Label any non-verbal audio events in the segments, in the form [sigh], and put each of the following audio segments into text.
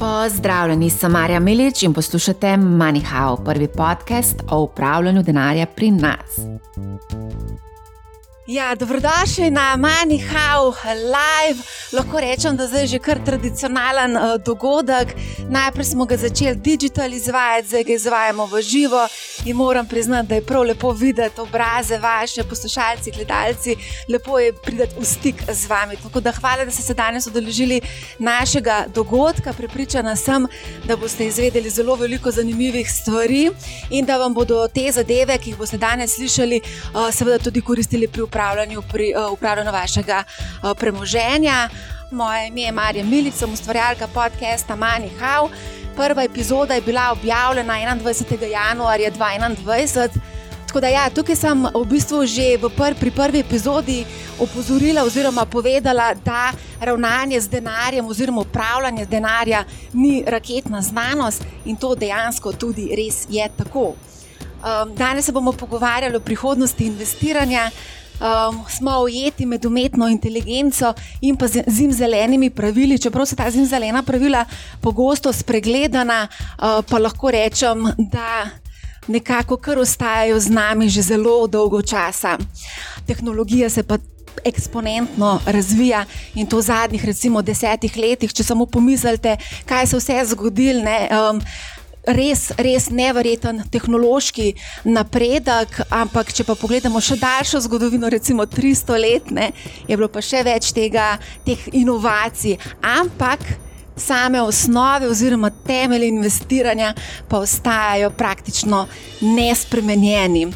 Pozdravljeni, sem Marja Milič in poslušate MoneyHow, prvi podcast o upravljanju denarja pri nas. Ja, dobrodošli na MoneyHow Live. Lahko rečem, da je že kar tradicionalen uh, dogodek. Najprej smo ga začeli digitalno izvajati, zdaj ga izvajamo v živo. In moram priznati, da je prav lepo videti obraze vaše, poslušalci, gledalci. Lepo je priti v stik z vami. Tako da hvala, da ste se danes odeležili našega dogodka. Pripričana sem, da boste izvedeli zelo veliko zanimivih stvari in da vam bodo te zadeve, ki jih boste danes slišali, uh, seveda tudi koristili pri upravljanju pri uh, upravljanju vašega uh, premoženja. Moje ime je Marija Milica, ustvarjalka podcasta Money How. Prva epizoda je bila objavljena 21. januarja 2021. Tako da, ja, tukaj sem v bistvu že v pr pri prvi epizodi opozorila oziroma povedala, da ravnanje z denarjem oziroma upravljanje z denarjem ni raketna znanost in to dejansko tudi res je tako. Um, danes se bomo pogovarjali o prihodnosti investiranja um, smo ujeti med umetno inteligenco in pa zim zelenimi pravili. Čeprav so ta zim zelena pravila pogosto spregledana, uh, pa lahko rečem, da nekako kar ostajajo z nami že zelo dolgo časa. Tehnologija se pa. Eksponentno razvija in to v zadnjih, recimo, desetih letih, če samo pomislite, kaj se vse je zgodilo. Um, res, res nevreten tehnološki napredek, ampak če pa pogledamo še daljšo zgodovino, recimo 300 let, ne, je bilo pa še več tega, teh inovacij. Ampak same osnove oziroma temelje investiranja pa ostajajo praktično nespremenjeni.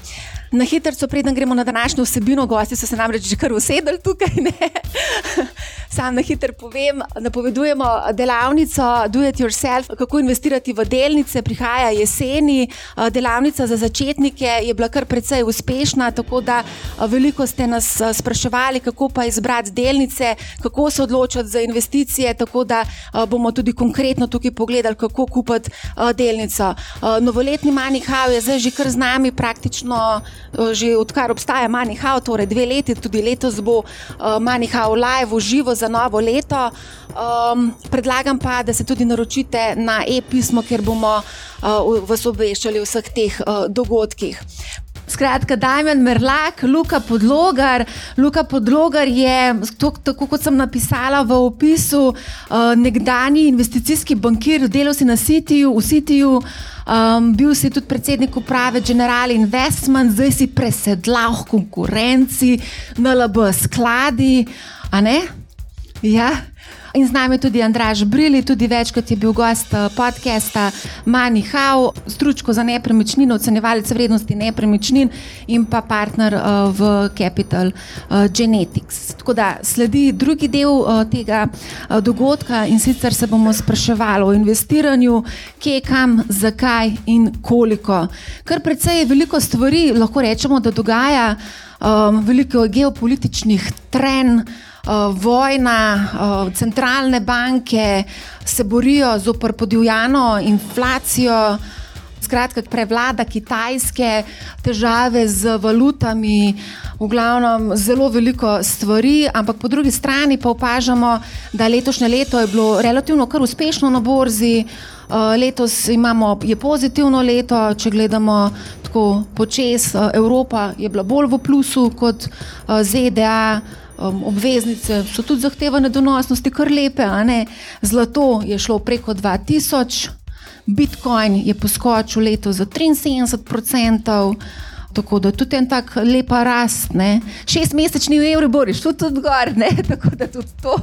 Na hitro, preden gremo na današnjo vsebino, gosti so se namreč že kar usedeli tukaj. [laughs] Sam na hitro povem, napovedujemo delavnico Do It Yourself, kako investirati v delnice, prihaja jeseni. Delavnica za začetnike je bila kar precej uspešna, tako da veliko ste nas spraševali, kako pa izbrati delnice, kako se odločiti za investicije. Tako da bomo tudi konkretno tukaj pogledali, kako kupiti delnico. Novoletni Manihau je zdaj že kar z nami, praktično že odkar obstaja Manihau, torej dve leti, tudi letos bo Manihau live v živo za novo leto. Um, predlagam pa, da se tudi naročite na e-pismo, ker bomo uh, vas obveščali o vseh teh uh, dogodkih. Skratka, Dajmen Merlak, Luka Podlogar. Luka Podlogar je, tako kot sem napisala v opisu, uh, nekdani investicijski bankir, delal si na Citiju, v Citiju. Um, bil si tudi predsednik uprave General Investment, zdaj si presedlal v konkurenci, na LB skladi. Ja. In z nami je tudi Andraž Brili, tudi večkrat je bil gost eh, podcasta Mani Hau, stručko za nepremičnino, ocenjevalec vrednosti nepremičnin in pa partner uh, v Capital uh, Genetics. Tako da sledi drugi del tega dogodka in sicer se bomo spraševali o investiranju, kje, kam, zakaj in koliko. Kar precej je veliko stvari, lahko rečemo, da dogaja veliko geopolitičnih trenj. Eh, vojna, uh, centralne banke se borijo z opr podivjano inflacijo. Skratka, prevlada kitajske, težave z valutami, v glavnem zelo veliko stvari, ampak po drugi strani pa opažamo, da letošnje leto je bilo relativno kar uspešno na borzi. Letos imamo, je pozitivno leto, če gledamo tako počes. Evropa je bila bolj v plusu kot ZDA um, obveznice so tudi zahtevane donosnosti, kar lepe. Zlato je šlo preko 2000, Bitcoin je poskočil leto za 73%. Tako da tudi en tak lepa rast, ne. šest mesečni v evri boriš, tudi, tudi gor, ne. [laughs] tako da tudi to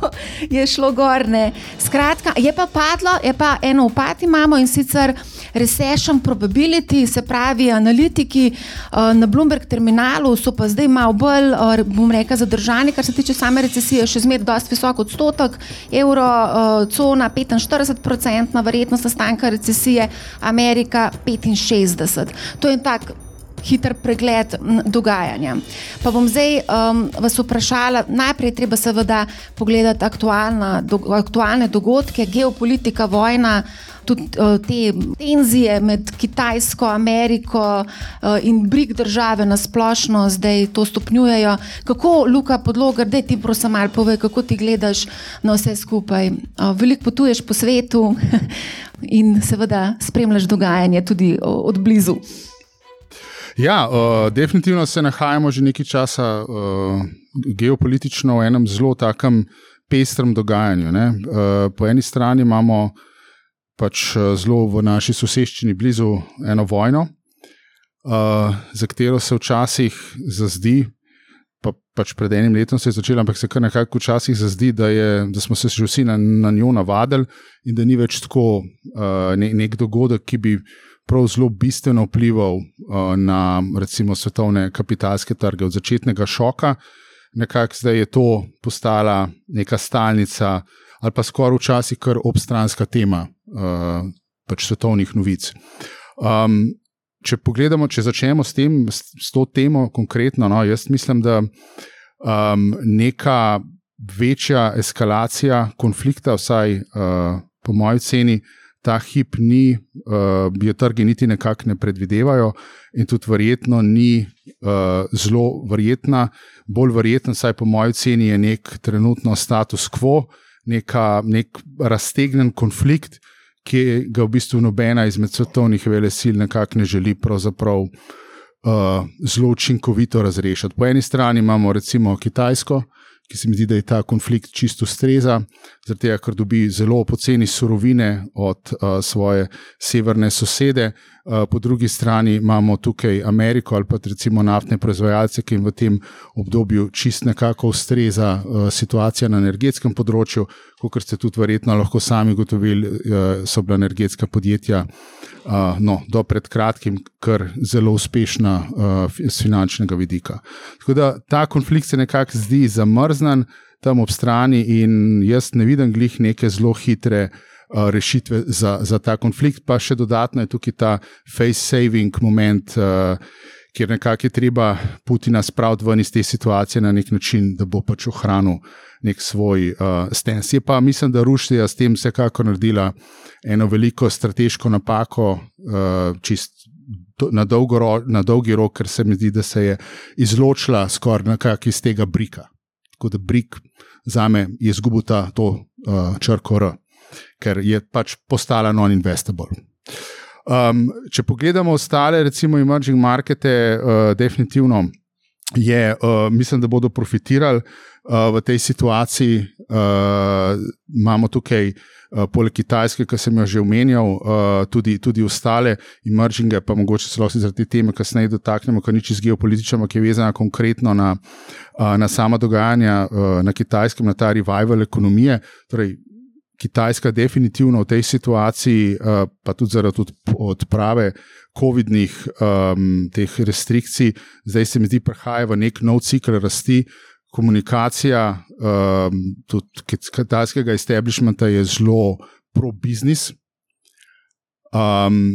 je šlo gor. Ne. Skratka, je pa padlo, je pa eno upati imamo in sicer recession probability, se pravi analitiki uh, na Bloomberg terminalu so pa zdaj malo bolj, uh, bom rekel, zadržani, kar se tiče same recesije, še zmeraj dosti visok odstotek, evro, uh, cona 45-odstotna verjetnost nastanka recesije, Amerika 65. To je tak hiter pregled dogajanja. Pa bom zdaj um, vas vprašala, najprej treba seveda pogledati aktualna, do, aktualne dogodke, geopolitika, vojna tudi uh, te tenzije med Kitajsko, Ameriko uh, in brig države na splošno zdaj to stopnjujejo. Kako, Luka, podlogar, da ti prosim malo povej, kako ti gledaš na vse skupaj. Uh, veliko potuješ po svetu [laughs] in seveda spremljaš dogajanje tudi od blizu. Ja, uh, definitivno se nahajamo že nekaj časa uh, geopolitično v enem zelo takem pestrem dogajanju. Uh, po eni strani imamo pač zelo v naši soseščini blizu eno vojno, uh, za katero se včasih zazdi. Pa, pač pred enim letom se je začela, ampak se kar nekako včasih zdi, da, je, da smo se že vsi na, na njo navadili in da ni več tako uh, ne, nek dogodek, ki bi prav zelo bistveno vplival uh, na recimo svetovne kapitalske trge od začetnega šoka. Nekako zdaj je to postala neka stalnica ali pa skoraj včasih kar obstranska tema uh, pač svetovnih novic. Um, če pogledamo, če začnemo s, tem, s, to temo konkretno, no, jaz mislim, da um, neka večja eskalacija konflikta, vsaj uh, po moji oceni, uh, ta hip ni, uh, jo trgi niti nekako ne predvidevajo, in tudi verjetno ni uh, zelo verjetna. Bolj verjeten, saj po mojem ceni, je nek trenutno status quo, neka, nek raztegnen konflikt, ki ga v bistvu nobena izmed svetovnih velesil nekako ne želi pravzaprav. Uh, zelo učinkovito razrešiti. Po eni strani imamo recimo Kitajsko, ki se mi zdi, da je ta konflikt čisto streza, zaradi tega, ker dobi zelo poceni surovine od uh, svoje severne sosede. Uh, po drugi strani imamo tukaj Ameriko ali pa recimo naftne proizvajalce, ki jim v tem obdobju čist nekako ustreza uh, situacija na energetskem področju, kot ste tudi verjetno lahko sami gotovili, uh, so bila energetska podjetja uh, no, do pred kratkim kar zelo uspešna uh, z finančnega vidika. Tako da ta konflikt se nekako zdi zamrznen tam ob strani in jaz ne vidim glih neke zelo hitre. Rešitve za, za ta konflikt, pa še dodatno je tukaj ta face-saving moment, uh, kjer nekako je treba Putina spraviti ven iz te situacije na nek način, da bo pač ohranil nek svoj uh, stens. Je pa mislim, da Rusija s tem vsekakor naredila eno veliko strateško napako, uh, čist na, dolgo, na dolgi rok, ker se mi zdi, da se je izločila skoraj nekako iz tega brika tako da Brik za me je izgubil ta to, uh, črko R, ker je pač postala non-investable. Um, če pogledamo ostale, recimo, emerging markete, uh, definitivno je, uh, mislim, da bodo profitirali v tej situaciji. Uh, imamo tukaj uh, Eh, poleg Kitajske, ki sem jo že omenjal, uh, tudi, tudi ostale emerginge, pa mogoče se lahko zaradi te teme kasneje dotaknemo, kar ni čisto geopolitično, ki je vezana konkretno na, uh, na sama dogajanja uh, na Kitajskem, na ta revival ekonomije. Torej, Kitajska definitivno v tej situaciji, pa tudi zaradi odprave COVID-nih um, restrikcij, zdaj se mi zdi, prihaja v nek nov cikl rasti komunikacija um, tudi kitajskega establishmenta je zelo pro-biznis. Um,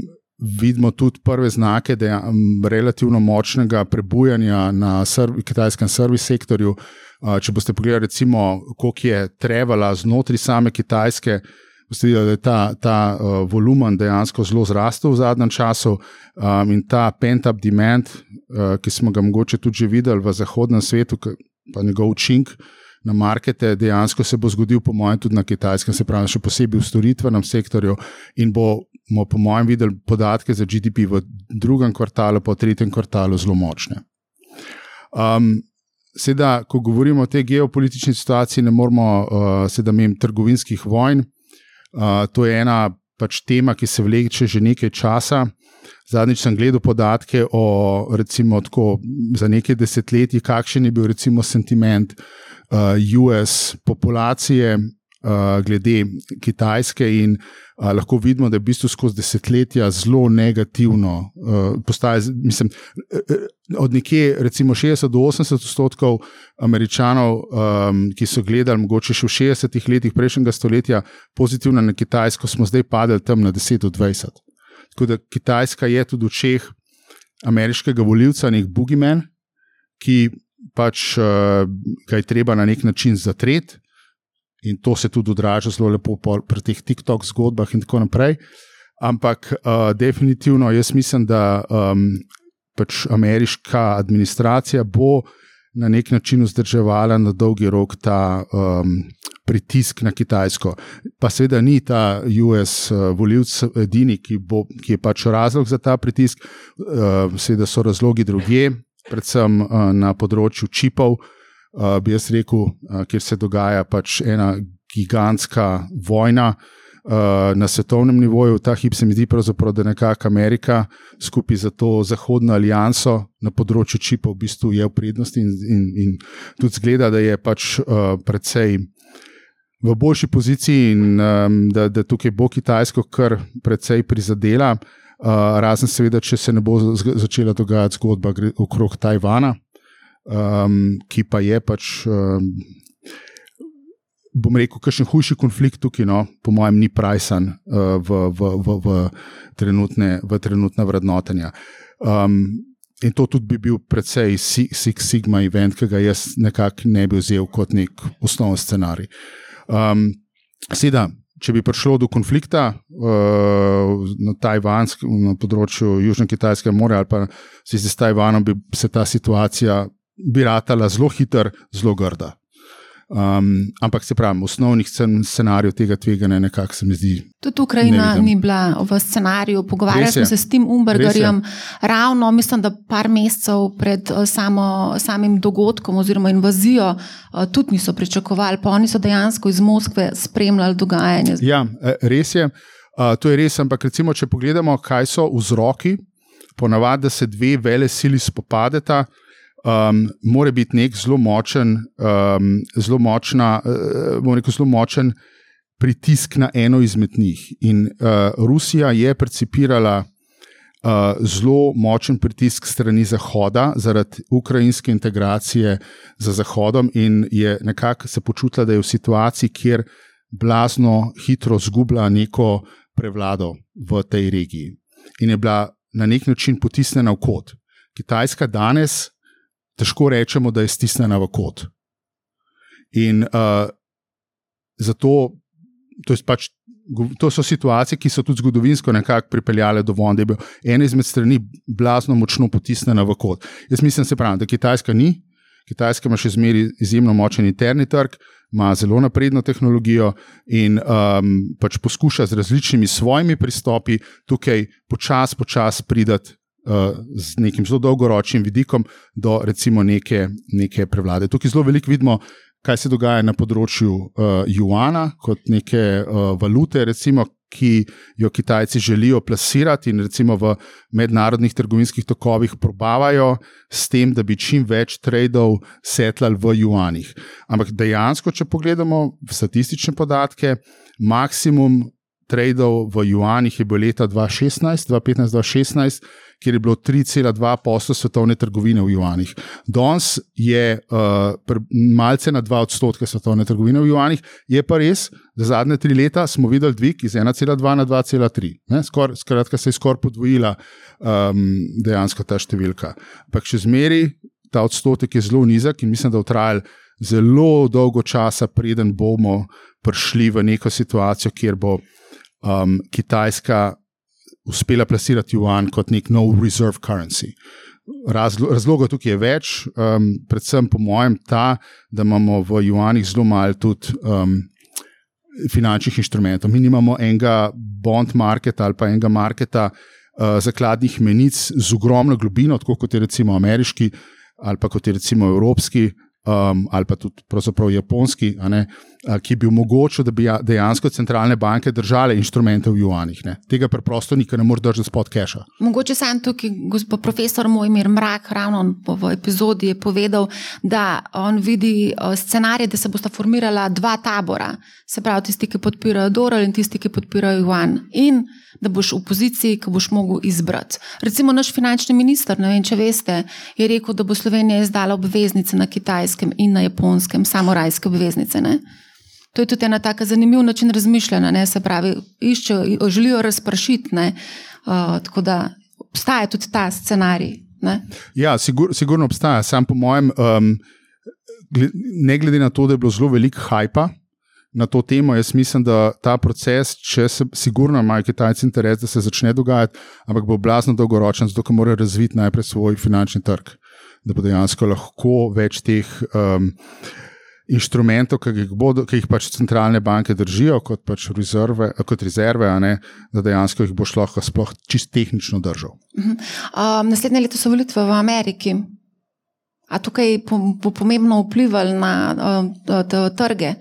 vidimo tudi prve znake, um, relativno močnega prebujanja na serv kitajskem servis sektorju. Uh, če boste pogledali, recimo, koliko je trebala znotraj same Kitajske. Boste videli, da je ta, ta uh, volumen dejansko zelo zrastel v zadnjem času, um, in ta pent-up demand, uh, ki smo ga mogoče tudi že videli v zahodnem svetu, pa njegov učinek na markete, dejansko se bo zgodil, po mojem, tudi na kitajskem, se pravi, še posebej v storitvenem sektorju. In bomo, po mojem, videli podatke za GDP v drugem kvartalu, pa v tretjem kvartalu zelo močne. Um, Sedaj, ko govorimo o tej geopolitični situaciji, ne moramo uh, sedaj imeti trgovinskih vojn. Uh, to je ena pač tema, ki se vleče že nekaj časa. Zadnjič sem gledal podatke o, recimo, tako, za nekaj desetletij, kakšen je bil recimo sentiment uh, US populacije uh, glede Kitajske, in uh, lahko vidimo, da je v bistvu skozi desetletja zelo negativno. Uh, postaje, mislim, od nekje, recimo 60 do 80 odstotkov američanov, um, ki so gledali mogoče še v 60 letih prejšnjega stoletja pozitivno na Kitajsko, smo zdaj padli tam na 10 do 20. Tako da Kitajska je tudi v očeh ameriškega voljivca nek boogeyman, ki pač uh, ga je treba na nek način zatreti. in to se tudi odraža zelo lepo pri teh TikTok zgodbah in tako naprej. Ampak uh, definitivno jaz mislim, da um, pač ameriška administracija bo na nek način vzdrževala na dolgi rok ta um, pritisk na Kitajsko. Pa seveda ni ta US uh, volivc edini, ki, bo, ki je pač razlog za ta pritisk, uh, seveda so razlogi druge, predvsem uh, na področju čipov. Uh, bi jaz rekel, uh, kjer se dogaja pač ena gigantska vojna, uh, na svetovnem nivoju. Ta hip se mi zdi, da nekako Amerika skupaj za to Zahodno alijanso na področju čipov v bistvu je v prednosti in, in, in tudi zgleda, da je pač uh, precej. V boljši poziciji, in um, da, da tukaj bo Kitajsko kar precej prizadela, uh, razen seveda, če se ne bo začela dogajati zgodba okrog Tajvana, um, ki pa je pač um, bom rekel, kakšen hujši konflikt tukaj, no, po mojem, ni prajsan uh, v, v, v, v, trenutne, v trenutna vrednotenja. Um, in to tudi bi bil precej Six Sigma event, ki ga jaz nekako ne bi vzel kot nek osnovni scenarij. Um, Seveda, če bi prišlo do konflikta uh, na Tajvanskem, na področju Južno-Kitajskega morja ali pa se z Tajvanom, bi se ta situacija bi ratala zelo hiter, zelo grda. Um, ampak se pravi, osnovnih scenarijev tega tveganja nekako se mi zdi. Tudi Ukrajina ni bila v scenariju. Pogovarjali smo se s tem Umbergerjem ravno, mislim, da par mesecev pred uh, samo, samim dogodkom oziroma invazijo uh, tudi niso pričakovali, pa oni so dejansko iz Moskve spremljali dogajanje. Ja, e, res je. To je res, ampak recimo, če pogledamo, kaj so vzroki, ponavadi, da se dve vele sili spopadeta um, mora biti nek zelo močen, um, zelo, močna, uh, rekel, zelo močen pritisk na eno izmed njih. In uh, Rusija je percipirala uh, zelo močen pritisk strani Zahoda zaradi ukrajinske integracije z Zahodom, in je nekako se počutila, da je v situaciji, kjer blazno hitro zgublja neko prevlado v tej regiji. In je bila na nek način potisnjena v kot. Kitajska danes težko rečemo, da je stisnjena v kot. In uh, zato to, pač, to so situacije, ki so tudi zgodovinsko nekako pripeljale do vode, da je bil ena izmed strani blazno močno potisnjena v kot. Jaz mislim, se pravi, da Kitajska ni. Kitajska ima še zmeraj izjemno močen interni trg, ima zelo napredno tehnologijo in um, pač poskuša z različnimi svojimi pristopi tukaj počasi, počasi pridati z nekim zelo dolgoročnim vidikom do recimo neke, neke prevlade. Tukaj zelo veliko vidimo, kaj se dogaja na področju uh, juana kot neke uh, valute, recimo, ki jo Kitajci želijo plasirati in recimo v mednarodnih trgovinskih tokovih probavajo s tem, da bi čim več tradov setlali v juanih. Ampak dejansko, če pogledamo statistične podatke, maksimum tradov v juanih je bil leta 2016, 2015-2016 kjer je bilo 3,2 posla svetovne trgovine v juanih. Danes je uh, malce na 2 odstotke svetovne trgovine v juanih, je pa res, da zadnje tri leta smo videli dvig iz 1,2 na 2,3. Skor, skratka, se je skoraj podvojila um, dejansko ta številka. Ampak še zmeri ta odstotek je zelo nizek in mislim, da bo trajal. Zelo dolgo časa, preden bomo prišli v neko situacijo, kjer bo um, Kitajska uspela plasirati juan kot nek nov reserve currency. Razlo, razloga tukaj je več, um, predvsem po mojem, ta, da imamo v juanih zelo malo tudi um, finančnih inštrumentov. Mi nimamo enega bond marketa ali pa enega marketa uh, zakladnih menic z ogromno globino, tako kot je recimo ameriški ali pa kot je recimo evropski um, ali pa tudi japonski, ne, ki bi omogočil, da bi ja, dejansko centralne banke držale inštrumente v juanih. Ne. Tega preprosto nikar ne more držati spod keša. Mogoče sem tukaj, gospod profesor Mojmir Mrak, ravno v epizodi je povedal, da on vidi scenarij, da se bosta formirala dva tabora, se pravi tisti, ki podpirajo Doral in tisti, ki podpirajo Juan. In da boš v poziciji, ki boš mogel izbrati. Recimo naš finančni minister, ne vem, če veste, je rekel, da bo Slovenija izdala obveznice na kitajskem in na japonskem, samorajske obveznice. Ne? To je tudi ena tako zanimiv način razmišljanja, ne? se pravi, iščejo, želijo razpršiti. Uh, tako da obstaja tudi ta scenarij. Ne? Ja, sigur, sigurno obstaja. Sam po mojem, um, ne glede na to, da je bilo zelo veliko hajpa na to temo. Jaz mislim, da ta proces, če se sigurno imajo Kitajci interes, da se začne dogajati, ampak bo blazno dolgoročen, zato ker morajo razviti najprej svoj finančni trg, da bo dejansko lahko več teh. Um, Inštrumentov, ki jih, bodo, ki jih pač centralne banke držijo, kot pač rezerve, kot rezerve ne, da dejansko jih bo šlo sploh čist tehnično držal. Um, naslednje leto so volitve v Ameriki. A tukaj bo pomembno vplivalo na uh, trge?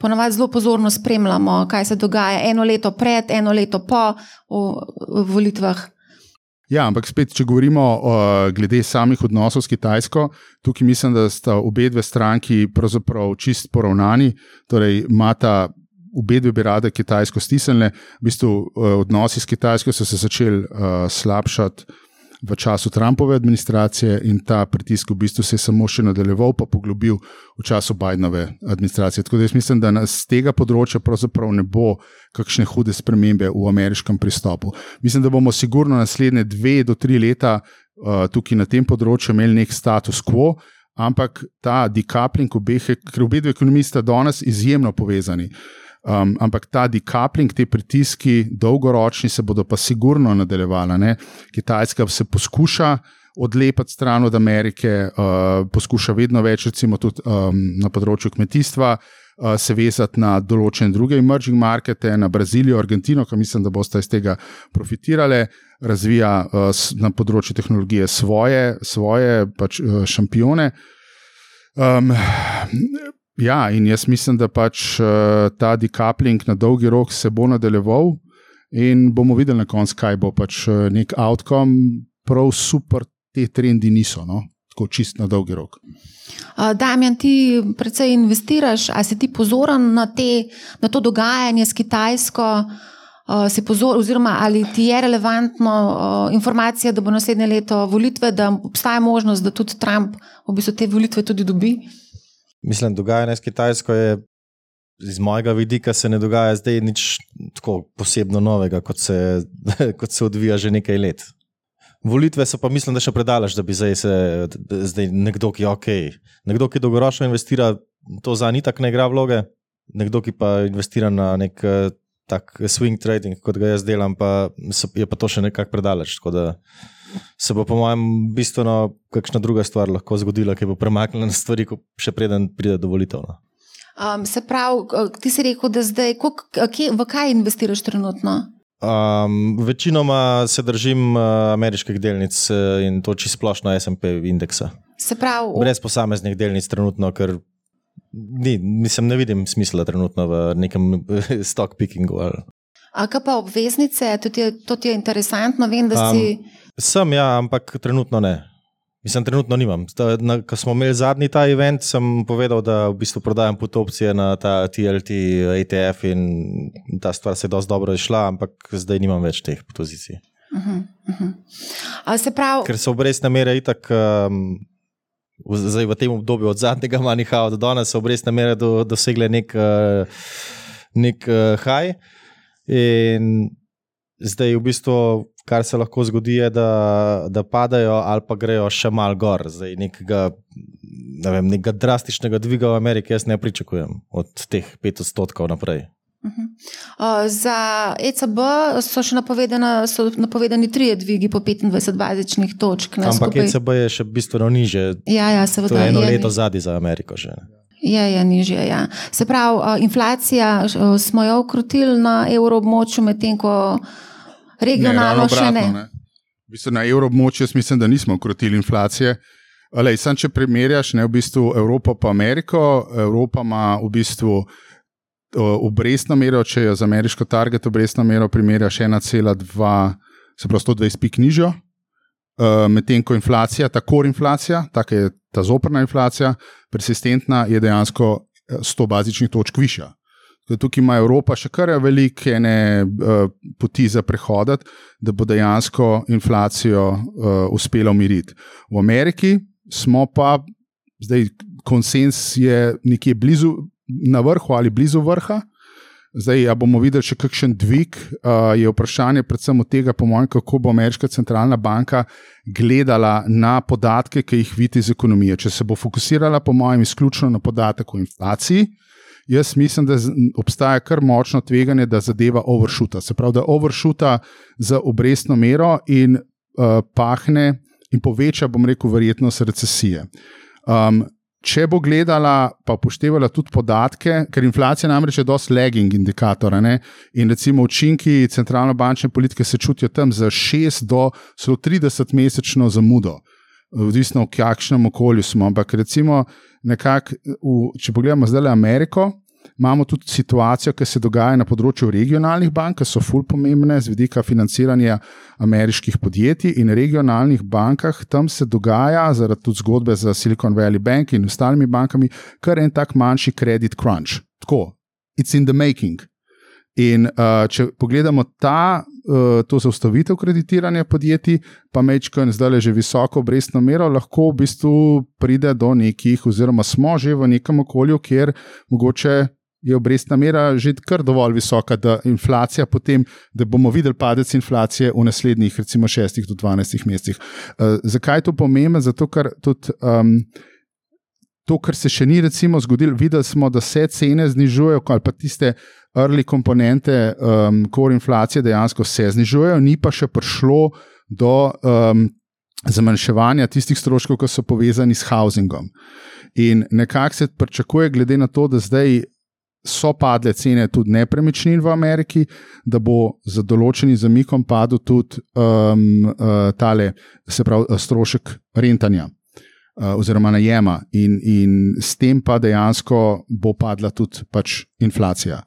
Ponovadi zelo pozorno spremljamo, kaj se dogaja eno leto pred, eno leto po volitvah. Ja, ampak spet, če govorimo o, glede samih odnosov s Kitajsko, tukaj mislim, da sta obe dve stranki pravzaprav čist poravnani, torej imata. Obe dve bi rade Kitajsko stisnili, v bistvu odnosi s Kitajsko so se začeli uh, slabšati v času Trumpove administracije in ta pritisk v bistvu se je samo še nadaljeval, pa poglobil v času Bidenove administracije. Tako da jaz mislim, da z tega področja pravzaprav ne bo kakšne hude spremembe v ameriškem pristopu. Mislim, da bomo sigurno naslednje dve do tri leta uh, tukaj na tem področju imeli nek status quo. Ampak ta decoupling obeh, ker obe dve ekonomiji sta danes izjemno povezani. Um, ampak ta decoupling, te pritiski, dolgoročni, se bodo pa sigurno nadaljevali. Ne? Kitajska se poskuša odlepiti stran od Amerike, uh, poskuša vedno več, recimo tudi um, na področju kmetijstva. Uh, se vezati na določene druge emerging markete, na Brazilijo, Argentino, ki mislim, da boste iz tega profitirali, razvija uh, na področju tehnologije svoje, svoje pač, uh, šampione. Um, Ja, in jaz mislim, da pač uh, ta decoupling na dolgi rok se bo nadaljeval, in bomo videli na koncu, kaj bo pač uh, nek outcome. Prav super, te trendi niso, no? tako čist na dolgi rok. Uh, Damien, ti predvsej investiraš, ali si ti pozoren na, te, na to dogajanje s Kitajsko? Uh, pozor, oziroma, ali ti je relevantno uh, informacija, da bo naslednje leto volitve, da obstaja možnost, da tudi Trump v bistvu te volitve tudi dobi? Mislim, dogajanje s Kitajsko je iz mojega vidika se ne dogaja zdaj nič tako posebno novega, kot se, [laughs] kot se odvija že nekaj let. Volitve so pa, mislim, da še predaleč, da bi zdaj, se, zdaj nekdo, ki je ok. Nekdo, ki dolgoročno investira, to za ni tako ne igra vloge, nekdo, ki pa investira na nek tak swing trading, kot ga jaz delam, pa je pa to še nekako predaleč se bo, po mojem, bistveno kakšna druga stvar lahko zgodila, ki bo premaknila stvari, še preden pride do volitev. No. Um, se pravi, ti si rekel, da zdaj, kje, v kaj investiraš trenutno? Um, večinoma se držim uh, ameriških delnic uh, in to čisto splošno SP indeksa. Se pravi, brez posameznih delnic trenutno, ker ni, mislim, ne vidim smisla trenutno v nekem [laughs] stock pickingu. Ali. A kaj pa obveznice, to ti je, to ti je interesantno, vem, da um, si. Sem, ja, ampak trenutno ne. Mislim, trenutno nimam. Ko smo imeli zadnji ta event, sem povedal, da v bistvu prodajam put opcije na ta TLT, ATF in ta stvar se je dosti dobro išla, ampak zdaj nimam več teh pozicij. Uh -huh, uh -huh. prav... Ker so obrestne mere itak. Um, Zdaj, v tem obdobju, od zadnjega manjha do danes, so obrestne mere do, dosegle nek, uh, nek uh, high. In zdaj, v bistvu, kar se lahko zgodi, je, da, da padajo ali pa grejo še mal gor. Zdaj, nekega, ne vem, nekega drastičnega dviga v Ameriki jaz ne pričakujem od teh 5 odstotkov naprej. Uh -huh. uh, za ECB so še so napovedani tri dvigi po 25 bazičnih točk. Ampak skupaj... ECB je še bistveno niže. Ja, ja, seveda. To je eno je, leto zadnji za Ameriko. Že. Je, je nižje. Ja. Se pravi, uh, inflacija uh, smo jo ukrotili na evroobmočju, medtem ko regionalno ne, še ne. ne. Bistvo, na evroobmočju mislim, da nismo ukrotili inflacije. Lej, sam, če primerjaš ne, v bistvu Evropo in Ameriko, Evropa ima v bistvu obrestno mero, če jo z ameriško target obrestno mero primerjaš 1,2, se pravi 120 pik nižjo. Uh, Medtem ko inflacija, ta kor inflacija, tako je ta zoprna inflacija, persistentna, je dejansko 100 eh, bazičnih točk višja. Tukaj ima Evropa še kar velike uh, poti za prehod, da bo dejansko inflacijo uh, uspela umiriti. V Ameriki smo pa, zdaj konsens je nekje blizu, na vrhu ali blizu vrha. Zdaj, ja bomo videli še kakšen dvig, uh, je vprašanje predvsem od tega, po mojem, kako bo ameriška centralna banka gledala na podatke, ki jih vidi iz ekonomije. Če se bo fokusirala, po mojem, izključno na podatek o inflaciji, jaz mislim, da obstaja kar močno tveganje, da zadeva overšuta. Se pravi, da overšuta za obrestno mero in uh, pahne in poveča, bom rekel, verjetnost recesije. Um, če bo gledala, pa upoštevala tudi podatke, ker inflacija namreč je dosti lagging indikator. Ne? In recimo učinki centralno-bančne politike se čutijo tam za 6 do 30 mesečno zamudo, odvisno v kakšnem okolju smo. Ampak recimo, nekak, v, če pogledamo zdaj Ameriko, imamo tudi situacijo, ki se dogaja na področju regionalnih bank, ki so fulj pomembne z vidika financiranja ameriških podjetij in regionalnih bankah. Tam se dogaja, zaradi tudi zgodbe za Silicon Valley Bank in ostalimi bankami, kar en tak manjši credit crunch. Tako, it's in the making. In uh, če pogledamo ta, uh, to zaustavitev kreditiranja podjetij, pa mečko in zdaj že visoko obrestno mero, lahko v bistvu pride do nekih, oziroma smo že v nekem okolju, kjer mogoče je obrestna mera že kar dovolj visoka, da inflacija potem, da bomo videli padec inflacije v naslednjih, recimo, 6 do 12 mesecih. Uh, zakaj je to pomembno? Zato, ker tudi. Um, To, kar se še ni recimo zgodilo, videli smo, da se cene znižujejo, ali pa tiste early komponente, um, core inflacije dejansko se znižujejo, ni pa še prišlo do um, zmanjševanja tistih stroškov, ki so povezani s housingom. In nekako se pričakuje, glede na to, da zdaj so padle cene tudi nepremičnin v Ameriki, da bo za določenim zamikom padel tudi um, uh, tale, se pravi, strošek rentanja. Uh, oziroma, najema, in, in s tem pa dejansko bo padla tudi pač inflacija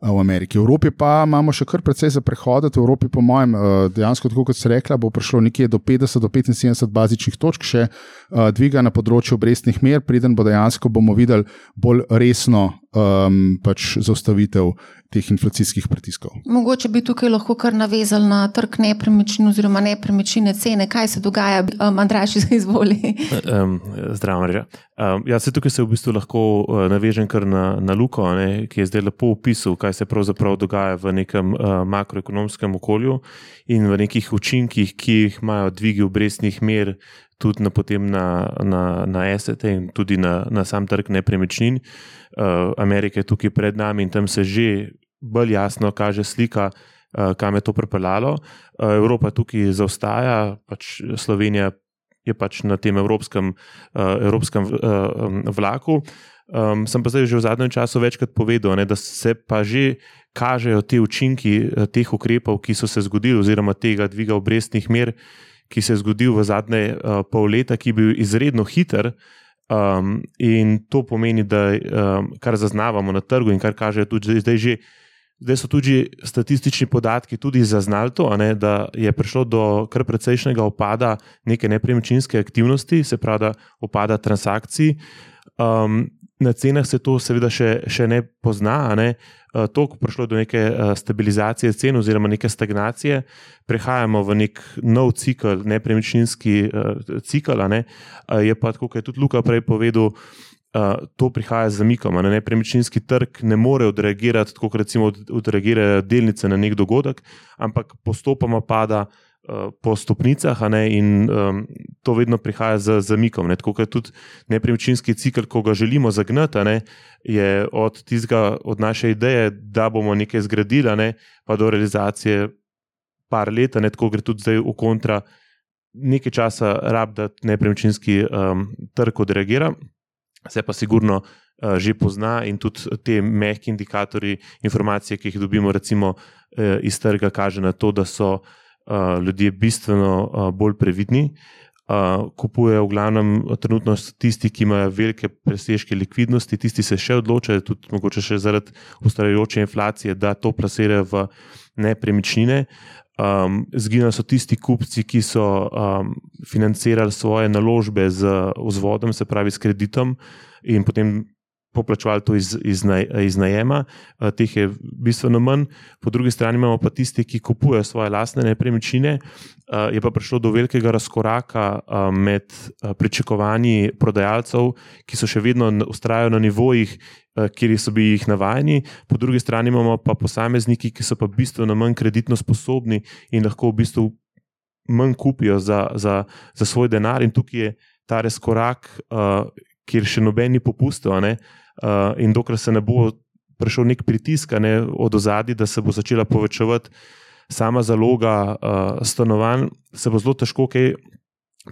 v Ameriki. V Evropi pa imamo še kar precej za prehoditi. V Evropi, po mojem, dejansko, tako kot ste rekli, bo prišlo nekje do 50 do 75 bazičnih točk, še dviga na področju obrestnih mer, preden bo dejansko bomo videli bolj resno um, pač zaustavitev teh inflacijskih pritiskov. Mogoče bi tukaj lahko kar navezali na trg nepremičnin oziroma nepremičnine cene. Kaj se dogaja, um, Andraš, [laughs] izvoli? Um, zdravo, Marža. Um, ja, se tukaj se v bistvu lahko uh, navežem kar na, na Luko, ne, ki je zdaj lepo opisal, kaj se pravzaprav dogaja v nekem uh, makroekonomskem okolju in v nekih učinkih, ki jih imajo dvigi obrestnih mer tudi na, na, na, na SET in tudi na, na sam trg nepremičnin. Uh, Amerika je tukaj pred nami in tam se že bolj jasno kaže slika, uh, kam je to pripeljalo. Uh, Evropa tukaj zaostaja, pač Slovenija je pač na tem evropskem, uh, evropskem uh, vlaku. Um, sem pa zdaj že v zadnjem času večkrat povedal, ne, da se pa že kažejo te učinki teh ukrepov, ki so se zgodili, oziroma tega dviga obrestnih mer, ki se je zgodil v zadnje uh, pol leta, ki je bil izredno hiter. Um, in to pomeni, da um, kar zaznavamo na trgu, in kar kaže tudi zdaj, že, zdaj so tudi statistični podatki tudi zaznali to, ne, da je prišlo do kar precejšnjega opada neke nepremičninske aktivnosti, se pravi, da opada transakcij. Um, na cenah se to seveda še, še ne pozna, ne. Uh, to, ko prišlo do neke uh, stabilizacije cen oziroma neke stagnacije, prehajamo v nek nov cikl, nepremičninski uh, cikl. Ne. Uh, je pa tako, kot je tudi Luka prej povedal, uh, to prihaja z zamikom. Ne. Nepremičninski trg ne more odreagirati tako, kot recimo odreagirajo delnice na nek dogodek, ampak postopoma pada. Eh, po stopnicah, ne, in um, to vedno prihaja z zamikom. Ne, tako kot tudi nepremičninski cikl, ko ga želimo zagnati, ne, je od, tizga, od naše ideje, da bomo nekaj zgradili, ne, pa do realizacije par let, ne, tako gre tudi zdaj v kontra, nekaj časa rab, da nepremičninski um, trg odreagira, se pa sigurno. Uh, že pozna in tudi te mehke indikatorje, informacije, ki jih dobimo, recimo uh, iz trga, kaže na to, da so uh, uh, ljudje bistveno uh, bolj previdni. Uh, kupujejo v glavnem trenutno tisti, ki imajo velike presežke likvidnosti, tisti se še odločajo, tudi mogoče še zaradi ustvarjajoče inflacije, da to plasirajo v nepremičnine. Um, Zginili so tisti kupci, ki so um, financirali svoje naložbe z vzvodom, se pravi s kreditom, in potem poplačevali to iz, iz, naj, iz najema, uh, teh je bistveno manj, po drugi strani imamo pa tisti, ki kupujejo svoje lastne nepremičnine. Uh, je pa prišlo do velikega razkoraka uh, med pričakovanji prodajalcev, ki so še vedno ustrajajo na nivojih, kjer so bili jih navajeni, po drugi strani imamo pa posamezniki, ki so pa bistveno manj kreditno sposobni in lahko v bistvu manj kupijo za, za, za svoj denar, in tukaj je ta razkorak. Uh, kjer še nobeni popustov, uh, in dokler se ne bo prišel nek pritisk ne, od ozadja, da se bo začela povečevati sama zaloga uh, stanovanj, se bo zelo težko kaj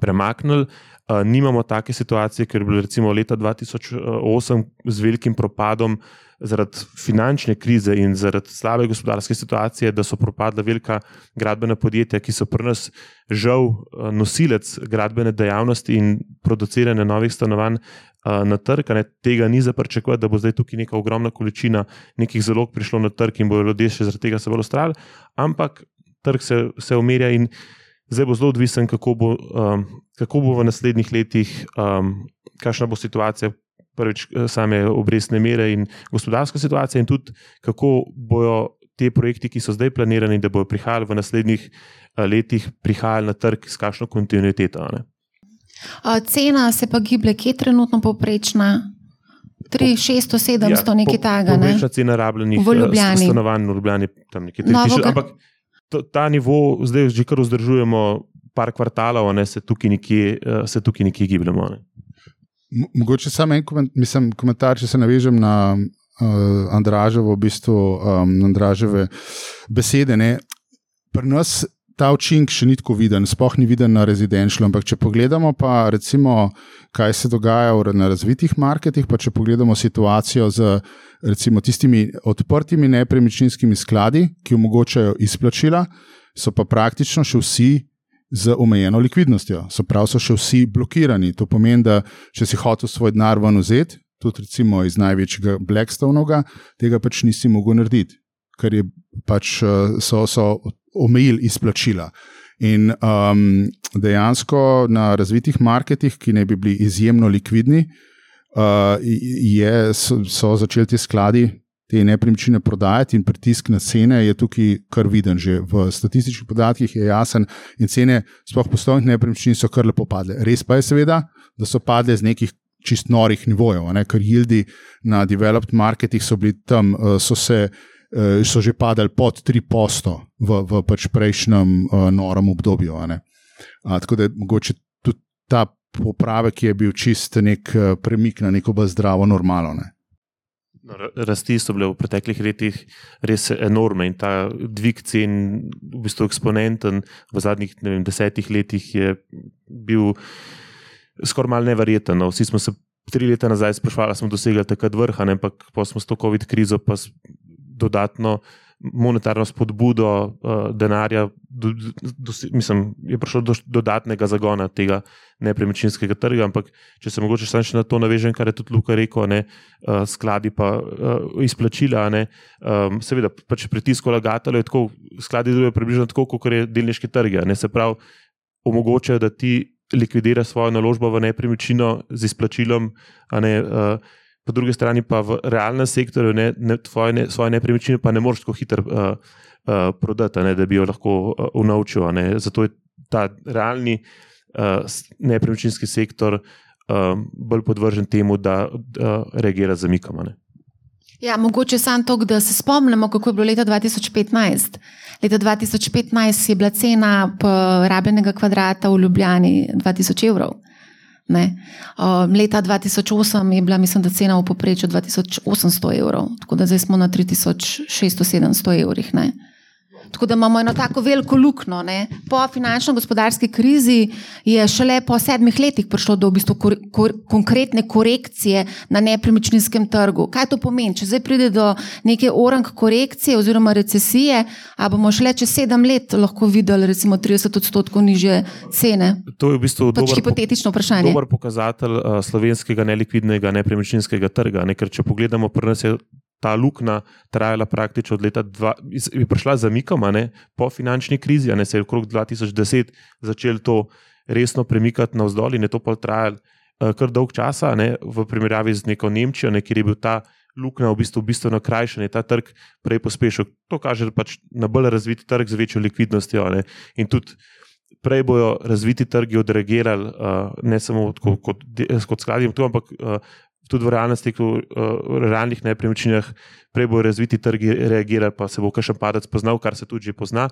premaknili. Uh, nimamo take situacije, ker je bilo recimo leta 2008 z velikim propadom zaradi finančne krize in zaradi slabe gospodarske situacije, da so propadla velika gradbena podjetja, ki so pri nas žal nosilec gradbene dejavnosti in produciranja novih stanovanj, na trg. Ne, tega ni za pričakovati, da bo zdaj tukaj neka ogromna količina nekih zalog prišlo na trg in bodo ljudje še zaradi tega se bolj ustrali, ampak trg se, se umirja in zdaj bo zelo odvisen, kako bo, um, kako bo v naslednjih letih, um, kakšna bo situacija. Prvič, same obrestne mere in gospodarska situacija, in tudi kako bodo te projekti, ki so zdaj planirani, da bodo prihajali v naslednjih letih, prihajali na trg s kakšno kontinuiteto. Ne? Cena se pa giblje, kje je trenutno poprečna? 3, 600, 700, ja, nekaj takega. Ne? Poprečna cena rabljenih stanovanj v Ljubljani tam nekje 3000. Ampak ta nivo zdaj že kar vzdržujemo par kvartalov, ne, se tukaj nekje, eh, se tukaj nekje gibljemo. Ne. Mogoče samo en mislim, komentar, če se navežem na uh, Andraževo, v bistvu um, Andraževe besede. Ne. Pri nas ta učinek še ni tako viden, sploh ni viden na rezidenčlu. Ampak, če pogledamo, pa recimo, kaj se dogaja na razvitih marketih, pa če pogledamo situacijo z recimo, tistimi odprtimi nepremičninskimi skladi, ki omogočajo izplačila, so pa praktično še vsi. Z omejeno likvidnostjo, so prav so še vsi blokirani. To pomeni, da če si hotel svoj denar ven vzeti, tudi recimo iz največjega Blackstone'a, tega pač nisi mogel narediti, ker pač so, so omejili izplačila. In um, dejansko na razvitih marketih, ki ne bi bili izjemno likvidni, uh, je, so, so začeli ti skladi te nepremičnine prodajati, in pritisk na cene je tukaj kar viden. Že v statističnih podatkih je jasen, in cene, sploh poslovnih nepremičnin, so kar lepo padle. Res pa je, seveda, da so padle z nekih čist norih nivojev, ne? ker jildi na developed marketih so bili tam, uh, so se. Eh, so že padali pod 3% v, v pač prejšnjem uh, norem obdobju. A, tako da mogoče tudi ta popravek je bil čist nek uh, premik na neko bolj zdravo normalo. Ne? No, rasti so bile v preteklih letih res enormne in ta dvig cen, v bistvu eksponenten, v zadnjih vem, desetih letih je bil skoraj mal nevreten. No. Vsi smo se tri leta nazaj sprašvali, smo dosegli takrat vrha, ampak pa smo s to COVID krizo dodatno monetarno spodbudo uh, denarja, do, do, mislim, je prišlo do dodatnega zagona tega nepremičninskega trga. Ampak, če se mogoče samo še na to navežem, kar je tudi Luka rekel, ne, uh, skladi pa uh, izplačila. Ne, um, seveda, pač pritisk vlagateljev je tako, skladi delujejo približno tako, kot je delniški trg. Se pravi, omogočajo, da ti likvidiraš svojo naložbo v nepremičnino z izplačilom. Ne, uh, po drugi strani pa v realnem sektorju ne, ne, tvoje, ne, svoje nepremičnine pa ne moreš tako hitro uh, uh, prodati, ne, da bi jo lahko uh, unovčil. Zato je ta realni uh, nepremičninski sektor uh, bolj podvržen temu, da uh, reagira z zamikom. Ja, mogoče samo to, da se spomnimo, kako je bilo leta 2015. Leta 2015 je bila cena rabljenega kvadrata v Ljubljani 2000 evrov. Ne. Um, leta 2008 je bila, mislim, da cena v povprečju 2800 evrov, tako da zdaj smo na 3600-700 evrih. Ne. Tako da imamo eno tako veliko luknjo. Po finančno-gospodarski krizi je šele po sedmih letih prišlo do v bistvu kor, kor, konkretne korekcije na nepremičninskem trgu. Kaj to pomeni? Če zdaj pride do neke orang korekcije oziroma recesije, a bomo šele čez sedem let lahko videli recimo 30 odstotkov niže cene? To je v bistvu pač hipotetično vprašanje. Dober pokazatelj uh, slovenskega nelikvidnega nepremičninskega trga. Ne? Ker če pogledamo, pri nas je ta luknja trajala praktično od leta 2000, je prišla z zamikom, po finančni krizi, ne se je okrog 2010 začel to resno premikati navzdol in je to pa trajalo uh, kar dolg časa, ne, v primerjavi z neko Nemčijo, ne, kjer je bil ta luknja v bistvu bistveno krajša, je ta trg prej pospešil. To kaže pač na bolj razvit trg z večjo likvidnostjo. Ne, in tudi prej bojo razviti trgi odreagirali, uh, ne samo kot, kot, kot skladi, ampak uh, tudi v realnosti, v realnih nepremičninah, prej bo razviti trgi reagirali, pa se bo kakšen padec poznal, kar se tudi že pozna.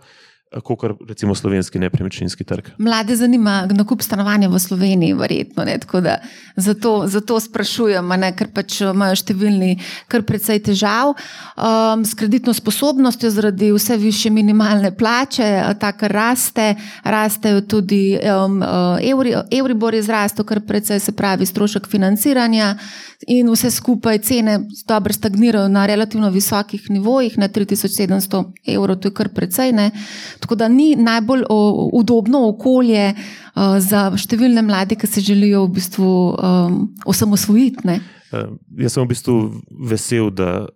Kot recimo slovenski nepremičninski trg. Mlade zanima nakup stanovanja v Sloveniji, verjetno. Ne, da, zato, zato sprašujem, ne, ker pač imajo številni kar precej težav um, s kreditno sposobnostjo, zaradi vse više minimalne plače, ta kar raste, rastejo tudi um, evri, Euribor je zrastel, kar precej se pravi strošek financiranja in vse skupaj cene dobro stagnirajo na relativno visokih nivojih, na 3700 evrov, to je kar precej. Ne. Tako da ni najbolj o, udobno okolje uh, za številne mlade, ki se želijo v bistvu um, osamosvojiti. Uh, jaz sem v bistvu vesel, da,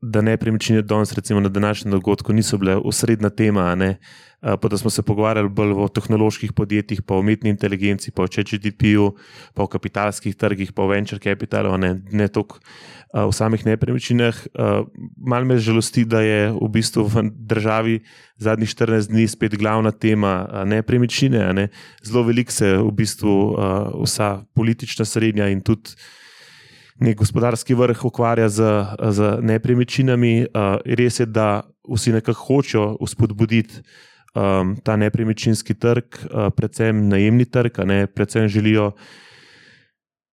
da nepremičnine danes, recimo na današnjem dogodku, niso bile osrednja tema. Ne? Pa da smo se pogovarjali bolj o tehnoloških podjetjih, pa o umetni inteligenci, pa o ČGDP-ju, pa o kapitalskih trgih, pa o venture capitalu, ne, ne toliko v samih nepremičninah. Mal me žalosti, da je v bistvu v državi zadnjih 14 dni spet glavna tema nepremičnine. Ne. Zelo veliko se v bistvu vsa politična srednja in tudi nek gospodarski vrh ukvarja z, z nepremičninami. Res je, da vsi nekako hočejo uspodbuditi. Um, ta nepremičninski trg, uh, predvsem najemni trg, ne, predvsem želijo uh,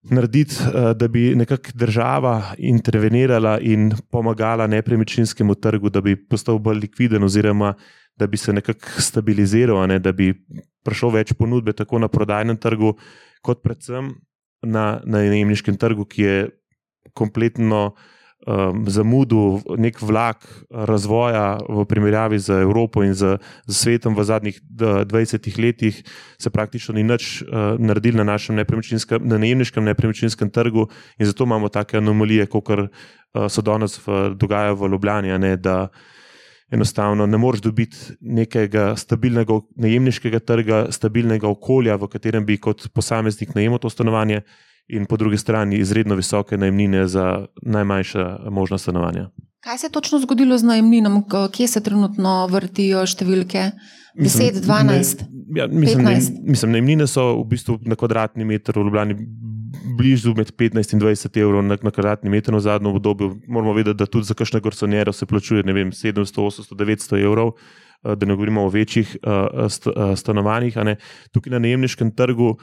narediti, eh, da bi nekako država intervenirala in pomagala nepremičninskemu trgu, da bi postal bolj likviden, oziroma da bi se nekako stabiliziral, ne, da bi prišlo več ponudbe tako na prodajnem trgu, kot predvsem na najemniškem trgu, ki je kompletno um, zamudil nek vlak razvoja v primerjavi z Evropo in z, z svetom v zadnjih 20 letih, se praktično ni nič uh, naredil na našem nepremičninskem, na najemniškem nepremičninskem trgu, in zato imamo take anomalije, kot uh, so danes dogajajo v Ljubljani. Ne, da enostavno ne moreš dobiti nekega stabilnega najemniškega trga, stabilnega okolja, v katerem bi kot posameznik najemal to stanovanje in po drugi strani izredno visoke najemnine za najmanjša možna stanovanja. Kaj se je točno zgodilo z najemninom, kje se trenutno vrtijo številke? 10, 12, ja, mislim, 15. Mislim, najemnine so v bistvu na kvadratni meter v Ljubljani blizu med 15 in 20 evrov na, na kvadratni meter v zadnjem obdobju. Moramo vedeti, da tudi za kakšne gorsonjere se plačuje vem, 700, 800, 900 evrov, eh, da ne govorimo o večjih uh, st, uh, stanovanjih. Tukaj na najemniškem trgu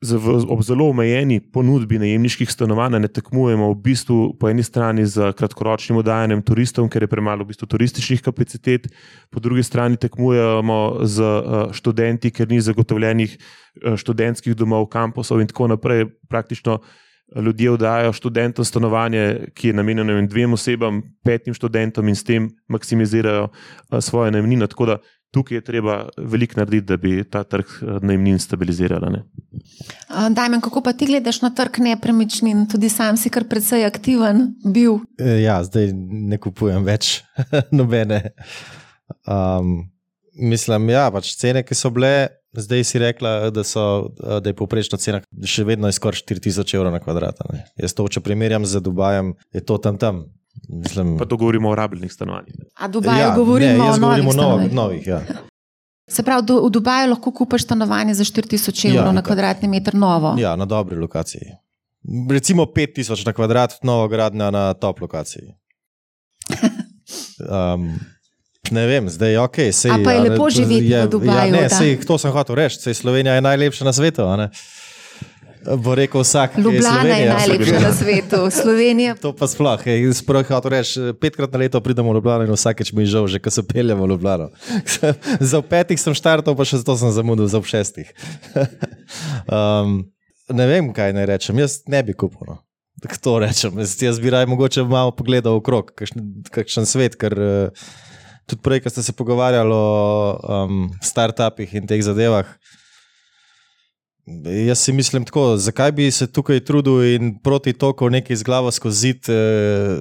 uh, ob zelo omejeni ponudbi najemniških stanovanj ne tekmujemo v bistvu po eni strani z kratkoročnim oddajanjem turistom, ker je premalo v bistvu turističnih kapacitet, po drugi strani tekmujemo z eh, študenti, ker ni zagotovljenih eh, študentskih domov, kampusov in tako naprej. Praktično eh, ljudje oddajajo študentom stanovanje, ki je namenjeno dvem osebam, petim študentom in s tem maksimizirajo svoje najemnine tukaj je treba veliko narediti, da bi ta trg eh, najemnin stabilizirala. Dajmen, kako pa ti gledaš na trg nepremičnin? Tudi sam si kar precej aktiven bil. E, ja, zdaj ne kupujem več [laughs] nobene. Um, mislim, da ja, pač cene, ki so bile, zdaj si rekla, da, so, da je povprečna cena še vedno skoraj 4000 evrov na kvadrat. Jaz to, če primerjam z Dubajem, je to tam tam. Mislim, pa to govorimo o rabljenih stanovanjih. A Dubaj ja, govorimo ne, o novih, novih, novih ja. Se pravi, do, v Dubaju lahko kupiš stanovanje za 4000 evrov ja, na kvadratni meter novo. Ja, na dobri lokaciji. Recimo 5000 na kvadrat, novo gradnja na top lokaciji. [laughs] Um, ne vem, zdaj je ok. Sej, A pa je lepo živeti v Dubaju. Ja, ne, sej, to sem hotel reči. Slovenija je najlepša na svetu. Bo rekel vsak, da je Ljubljana je najlepša na svetu, Slovenija. To pa sploh. Sploh, reč, petkrat na leto pridemo v Ljubljano in vsakeč mi je žal, že ko se peljemo v Ljubljano. [laughs] za petih sem štartal, pa še zato sem zamudil za šestih. [laughs] um, ne vem, kaj naj rečem. Jaz ne bi kupil. No. To rečem. Jaz, jaz bi raj mogoče malo pogledal okrog, kakšen, kakšen svet. Ker, uh, tudi prej, ko ste se pogovarjali o um, startupih in teh zadevah. Jaz si mislim tako, zakaj bi se tukaj trudil in proti toku nekaj z glavo skozi zid, eh,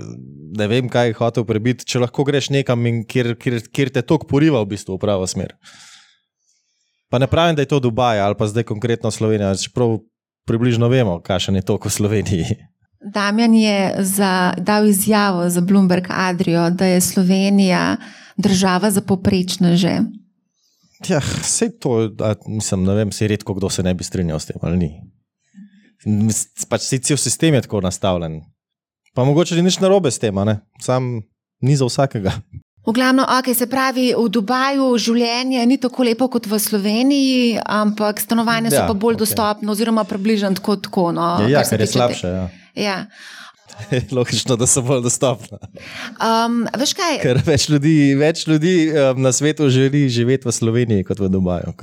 ne vem, kaj je hotel prebiti, če lahko greš nekam, kjer, kjer, kjer te tok poriva v bistvu v pravo smer. Pa ne pravim, da je to Dubaj ali pa zdaj konkretno Slovenija, čeprav približno vemo, kakšen je tok v Sloveniji. Damjan je za, dal izjavo za Bloomberg Adrijo, da je Slovenija država za poprečne že. Ja, vse to, da, mislim, ne vem, se redko kdo se ne bi strinjal s tem ali ni. Pač si cel sistem je tako nastavljen. Pa mogoče ni nič narobe s tem, sam ni za vsakega. V glavnem, okay, se pravi, v Dubaju življenje ni tako lepo kot v Sloveniji, ampak stanovanja so Ja, pa bolj okej. dostopna, oziroma približno tako. tako no, Ja, ja kar ker je slabše. Ja. Ja. [laughs] Logično, da so bolj dostopna. Um, veš kaj? Ker več ljudi, več ljudi um, na svetu želi živeti v Sloveniji kot v Dubaju,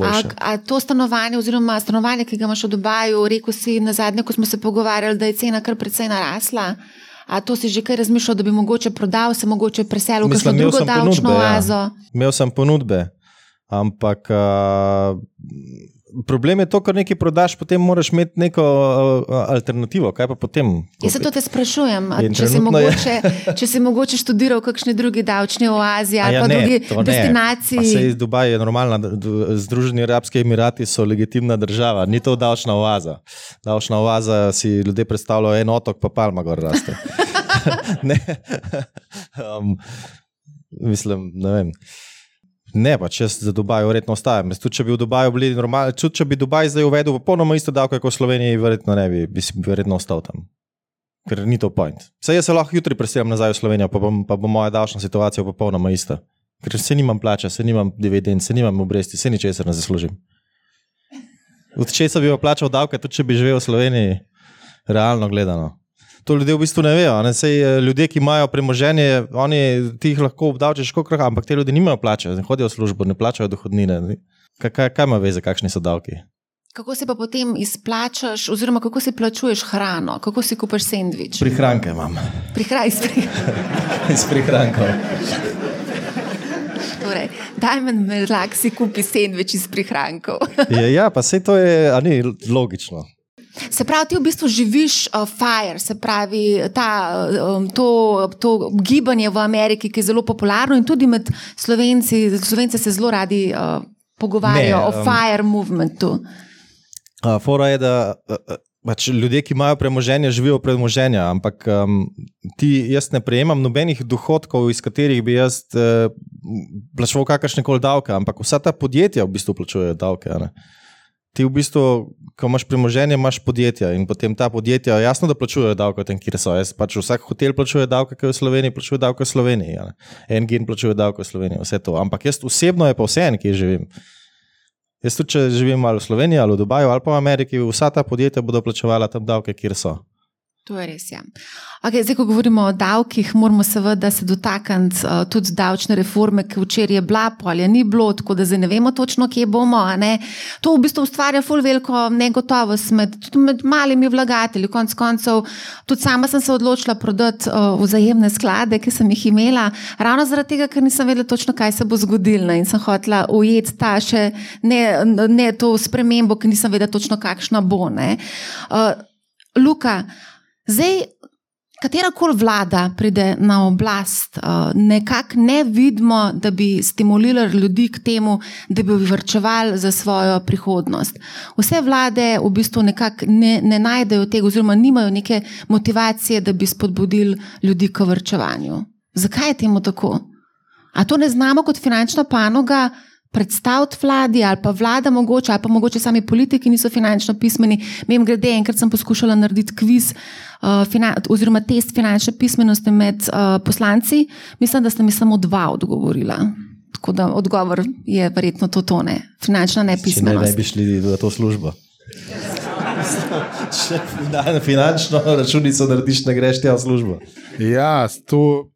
A, a to stanovanje, oziroma stanovanje, ki ga imaš v Dubaju, rekel si na zadnje, ko smo se pogovarjali, da je cena kar precej narasla. A to si že kaj razmišljal, da bi mogoče prodal, se mogoče preselil v kakšno drugo davčno ponudbe, ja. oazo? Imel sem ponudbe, ampak uh, problem je to, ker nekaj prodaš, potem moraš imeti neko uh, alternativo. Kaj pa potem? Jaz se to te sprašujem, če si, mogoče, če si mogoče študiral v kakšni drugi davčni oazi ali ja, pa ne, drugi destinaciji. Sej Dubaj je normalna, Združeni arabski emirati so legitimna država, ni to davčna oaza. Davčna oaza si ljudje predstavljajo en otok, pa palma gor raste. [laughs] [laughs] um, mislim, ne vem. Ne, pa če za Dubaj verjetno ostajam. Jaz Tudi če bi v Dubaju bili normalni, tudi če bi Dubaj zdaj uvedel popolnoma isto davke kot v Sloveniji, verjetno ne bi, bi si verjetno ostal tam. Ker ni to point. Saj jaz se lahko jutri preselim nazaj v Slovenijo, pa, bom, pa bo moja davčna situacija popolnoma ista. Ker se nimam plača, se nimam dividend, se nimam obresti, se ničesar ne zaslužim. Od česa bi pa plačal davke, tudi če bi živel v Sloveniji, realno gledano. To ljudje v bistvu ne vejo. Ne? Sej, eh, ljudje, ki imajo premoženje, oni ti jih lahko obdavčiš, kot kar, ampak te ljudi nimajo plače, ne hodijo v službo, ne plačajo dohodnine. ne. Kaj, kaj, kaj ima veze, kakšni so davki? Kako si pa potem izplačaš, oziroma kako si plačuješ hrano, kako si kupiš sendvič? Prihranke imam, Prihraj, [laughs] iz prihrankov. torej, Diamond Merlak si kupi sendvič iz prihrankov. Ja, ja, pa sej to je, a ni logično. Se pravi, ti v bistvu živiš uh, fire, se pravi, ta, um, to, to gibanje v Ameriki, ki je zelo popularno in tudi med Slovenci, Slovenci se zelo radi uh, pogovarjajo Ne, o um, fire movementu. Uh, fora je, da uh, pač ljudje, ki imajo premoženje, živijo premoženja, ampak um, ti, jaz ne prejemam nobenih dohodkov, iz katerih bi jaz uh, plačeval kakršne koli davke, ampak vsa ta podjetja v bistvu plačujejo davke. ne. Ti v bistvu, ko imaš premoženje, imaš podjetja in potem ta podjetja, jasno, da plačujejo davke tam, kjer so. Jaz pač vsak hotel plačuje davke, ki je v Sloveniji, plačuje davke v Sloveniji. a ne. En gen plačuje davke v Sloveniji, vse to. Ampak jaz osebno je pa vse en, kje živim. Jaz tudi, če živim ali v Sloveniji, ali v Dubaju, ali pa v Ameriki, vsa ta podjetja bodo plačevala tam davke, kjer so. To je res. Ja. Okay, zdaj, ko govorimo o davkih, moramo seveda se dotakniti uh, tudi davčne reforme, ki včeraj je bila, ali je ni bilo, tako da zdaj ne vemo točno, kje bomo. To v bistvu ustvarja ful veliko negotovost med, tudi med malimi vlagatelji. Konec koncev, tudi sama sem se odločila prodati uh, vzajemne sklade, ki sem jih imela, ravno zaradi tega, ker nisem vedela točno, kaj se bo zgodilo in sem hotela ujeti ta še ne, ne to spremembo, ki nisem vedela točno, kakšna bo. ne. Uh, Luka, Zdaj, katera koli vlada pride na oblast, uh, nekako ne vidimo, da bi stimulirali ljudi k temu, da bi vrčevali za svojo prihodnost. Vse vlade v bistvu nekako ne, ne najdejo tega, oziroma nimajo neke motivacije, da bi spodbudili ljudi k vrčevanju. Zakaj je temu tako? A to ne znamo kot finančna panoga? Predstaviti vladi ali pa vlada, mogoče, ali pa mogoče sami politiki niso finančno pismeni. Mem grede, enkrat sem poskušala narediti kviz uh, finan, oziroma test finančne pismenosti med uh, poslanci, mislim, da sta mi samo dva odgovorila. Tako da odgovor je verjetno to tone, finančna Če ne, nepismenost. ne bi šli v to službo. [laughs] Če finan- finančno računico narediš, ne greš tja v službo. Ja, to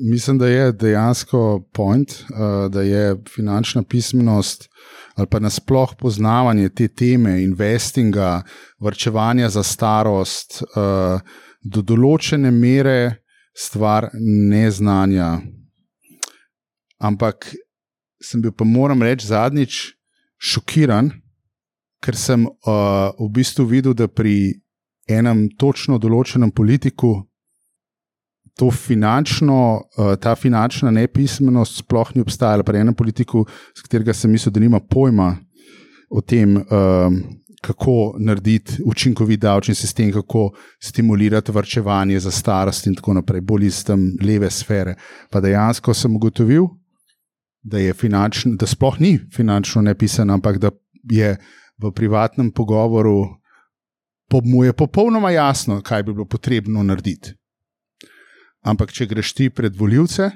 mislim, da je dejansko point, uh, da je finančna pismenost ali pa nasploh poznavanje te teme, investinga, vrčevanja za starost, uh, do določene mere stvar neznanja. Ampak sem bil, pa moram reči, zadnjič šokiran, ker sem uh, v bistvu videl, da pri enem točno določenem politiku to finančno, uh, ta finančna nepismenost sploh ni obstajala. Pri enem politiku, s katerega sem mislil, da nima pojma o tem, um, kako narediti učinkovit davčni sistem, kako stimulirati vrčevanje za starost in tako naprej, bolj iz tam leve sfere. Pa dejansko sem ugotovil, da, finančno, da sploh ni finančno nepisen, ampak da je v privatnem pogovoru po, mu je popolnoma jasno, kaj bi bilo potrebno narediti. Ampak, če greš ti pred voljivce,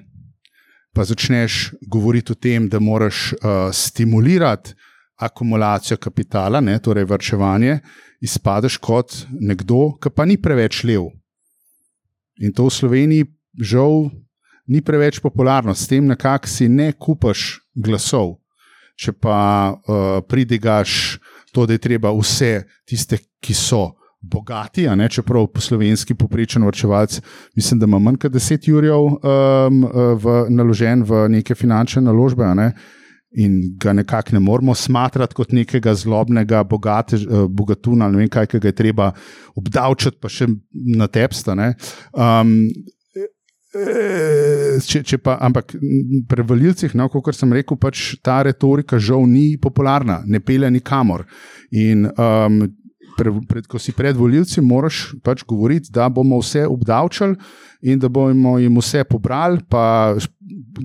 pa začneš govoriti o tem, da moraš uh, stimulirati akumulacijo kapitala, ne, torej vrčevanje, izpadeš kot nekdo, ki pa ni preveč lev. In to v Sloveniji, žal, ni preveč popularno, s tem nekako si ne kupaš glasov. Če pa uh, pridigaš to, da je treba vse tiste, ki so bogati, ne, čeprav po slovenski poprečen vrčevalc, mislim, da ima manj kot 10 jurjev um, v, naložen v neke finančne naložbe. Ne, In ga nekako ne moramo smatrati kot nekega zlobnega, bogate, bogatuna, ne vem, kaj ga je treba obdavčiti, pa še na tepsta. Um, če, če pa, ampak pri valilcih, no, kot sem rekel, pač ta retorika žal ni popularna, ne pele nikamor. In um, pre, pred, ko si pred volilci, moraš pač govoriti, da bomo vse obdavčali in da bomo jim vse pobrali, pa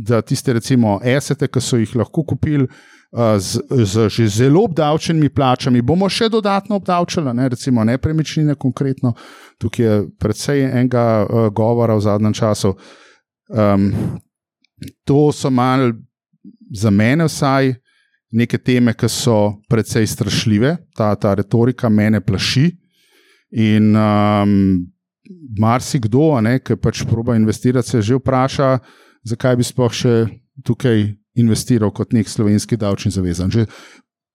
da tiste, recimo, esete, ki so jih lahko kupili. Z, z že zelo obdavčenimi plačami bomo še dodatno obdavčili, ne, recimo nepremičnine, konkretno. Tukaj je predvsej enega uh, govora v zadnjem času. Um, to so malo, za mene vsaj, neke teme, ki so precej strašljive, ta, ta retorika mene plaši. In um, marsikdo, ki pač proba investirati, se že vpraša, zakaj bi sploh še tukaj investiral kot nek slovenski davčni zavezan. Že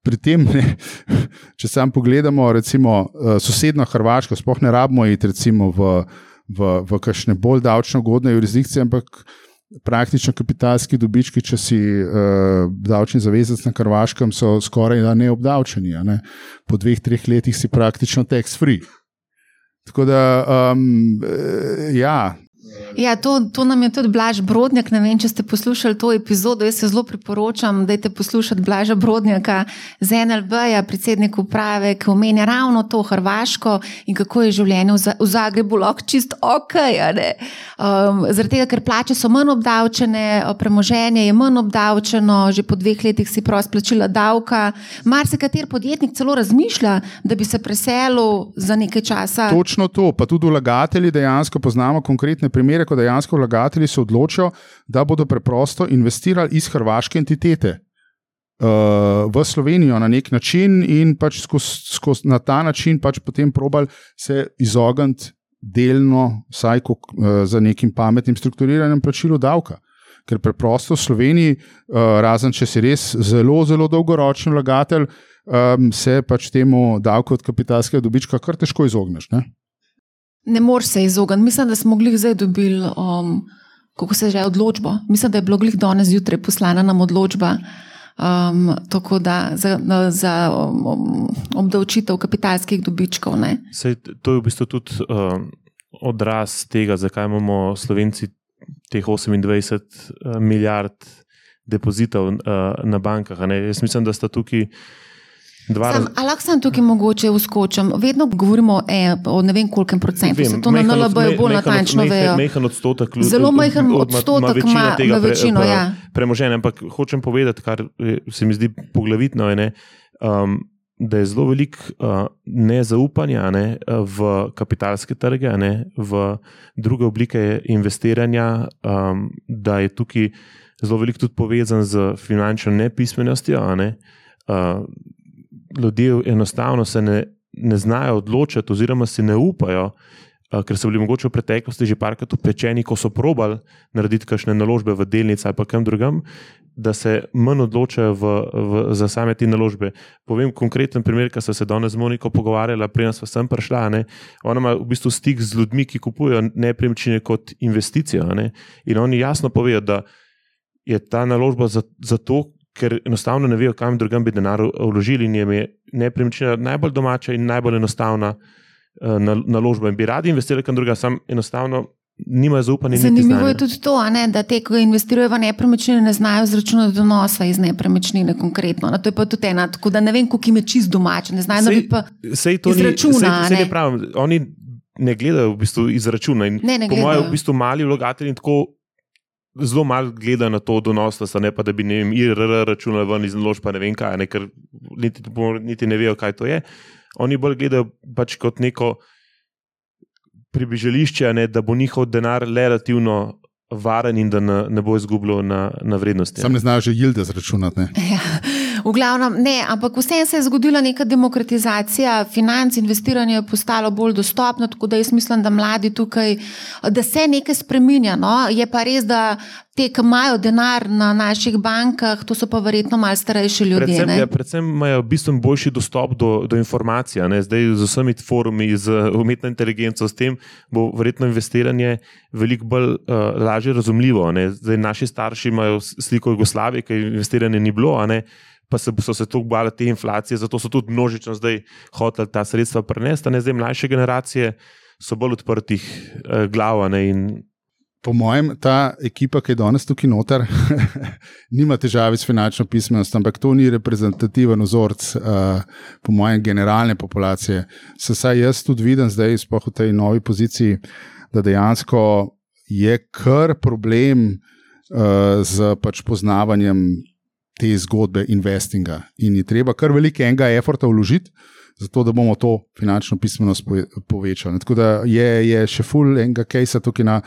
pri tem, ne, [laughs] če sam pogledamo, recimo uh, sosedno Hrvaško, sploh ne rabimo iti v, v, v kakšne bolj davčno ugodne jurisdikcije, ampak praktično kapitalski dobički, če si uh, davčni zavezec na Hrvaškem, so skoraj da neobdavčeni. Ne? Po dveh, treh letih si praktično tax free. Tako da, um, ja, Ja, to, to nam je tudi Blaž Brodnjak. Ne vem, če ste poslušali to epizodo. Jaz se zelo priporočam, da ste poslušali Blaža Brodnjaka z NLB-ja, predsednik uprave, ki omenja ravno to Hrvaško in kako je življenje v, Zagrebu lahko čist ok. Um, zaradi tega, ker plače so manj obdavčene, premoženje je manj obdavčeno, že po dveh letih si prost plačila davka. Mar se kater podjetnik celo razmišlja, da bi se preselil za nekaj časa. Točno to, pa tudi vlagatelji dejansko poznamo konkretne primere, ko dejansko vlagatelji se odločijo, da bodo preprosto investirali iz hrvaške entitete uh, v Slovenijo na nek način in pač skoz, skoz, na ta način pač potem probali se izogniti delno, vsaj kok, uh, za nekim pametnim strukturiranjem plačilu davka. Ker preprosto v Sloveniji, uh, razen če si res zelo, zelo dolgoročen vlagatelj, um, se pač temu davku od kapitalskega dobička kar težko izogneš. Ne? Ne moreš se izogniti. Mislim, da smo glih zdaj dobili, um, kako se že odločbo. Mislim, da je bilo glih danes zjutraj poslana nam odločba. Um, tako da za, za um, obdavčitev kapitalskih dobičkov. Sej, to je v bistvu tudi um, odraz tega, zakaj imamo Slovenci teh 28 uh, milijard depozitov uh, na bankah. Jaz mislim, da sta tukaj. Sam, ali lahko sem tukaj mogoče uskočim? Vedno govorimo e, o ne vem kolikem procentu, se to na NLB je bolj natančno vejo. Mehen odstotek ljudi. Zelo mehen odstotek ima tega večino. Pre, ja. Premoženje, ampak hočem povedati, kar se mi zdi poglavitno, je, ne, um, da je zelo veliko uh, nezaupanja ne, v kapitalske trge, ne, v druge oblike investiranja, um, da je tukaj zelo veliko tudi povezan z finančno nepismenostjo. Ne, uh, ljudje enostavno se ne, ne znajo odločiti, oziroma si ne upajo, uh, ker so bili mogoče v preteklosti že parkrat upečeni, ko so probali narediti kakšne naložbe v delnice ali pa kam drugam, da se manj odločajo v, v, za same te naložbe. Povem konkreten primer, ki sem se danes z Moniko pogovarjala, prej sem sem prišla. Ne? Ona ima v bistvu stik z ljudmi, ki kupujejo nepremičnine kot investicijo. Ne? In oni jasno povejo, da je ta naložba za, za ker enostavno ne vejo, kam drugam bi denar vložili, in jim je nepremičnina najbolj domača in najbolj enostavna uh, naložba. In bi radi investirali kam drugam, sam enostavno. Nimajo zaupanja. Zanimivo je tudi to, ne, da te, ki investirajo v nepremičnine, ne znajo zračunati donosa iz nepremičnine. Konkretno. No, to je pa tudi ena, tako da ne vem, koliko jim je čist domač. Ne znajo, da bi pa izračunali. Oni ne gledajo v bistvu izračuna. Ne, ne po mojem, v bistvu mali vlagatelji tako zelo malo gleda na to donosnost, ne pa da bi ne vem, IRR računali ven iz naložb, pa ne vem kaj, ne, ker niti, niti ne vejo, kaj to je. Oni bolj gledajo pač kot neko približališče, ne, da bo njihov denar relativno varen in da ne, ne bo izgubljal na, na vrednosti. Sam ne znajo že jilde zračunati. Ne? Ja, v glavnem, ne, ampak vseeno se je zgodila neka demokratizacija financ, investiranje je postalo bolj dostopno, tako da jaz mislim, da mladi tukaj, da se nekaj spreminja. No? Je pa res, da te, ki imajo denar na naših bankah, to so pa verjetno malo starejši ljudje. Predvsem, ne? ja, predvsem imajo bistveno boljši dostop do, do informacij. ne. Zdaj z vsemi forumi, z umetno inteligenco, s tem bo verjetno investiranje veliko bolj uh, lažje razumljivo. ne. Zdaj, naši starši imajo sliko Jugoslavije, ki investiranje ni bilo. Pa se, so se tako bali te inflacije, zato so tudi množično zdaj hoteli ta sredstva prenesti. ne. Zdaj mlajše generacije so bolj odprtih uh, glav. Po mojem, ta ekipa, ki je danes tukaj noter, [laughs] nima težave s finančno pismenostjo, ampak to ni reprezentativen vzorec, uh, po mojem, generalne populacije. Se saj jaz tudi vidim zdaj, sploh v tej novi poziciji, da dejansko je kar problem uh, z pač poznavanjem te zgodbe investinga. In je treba kar veliko enega efforta vložiti. Zato, da bomo to finančno pismenost pove- povečali. Tako da je, je še full enega case tukaj na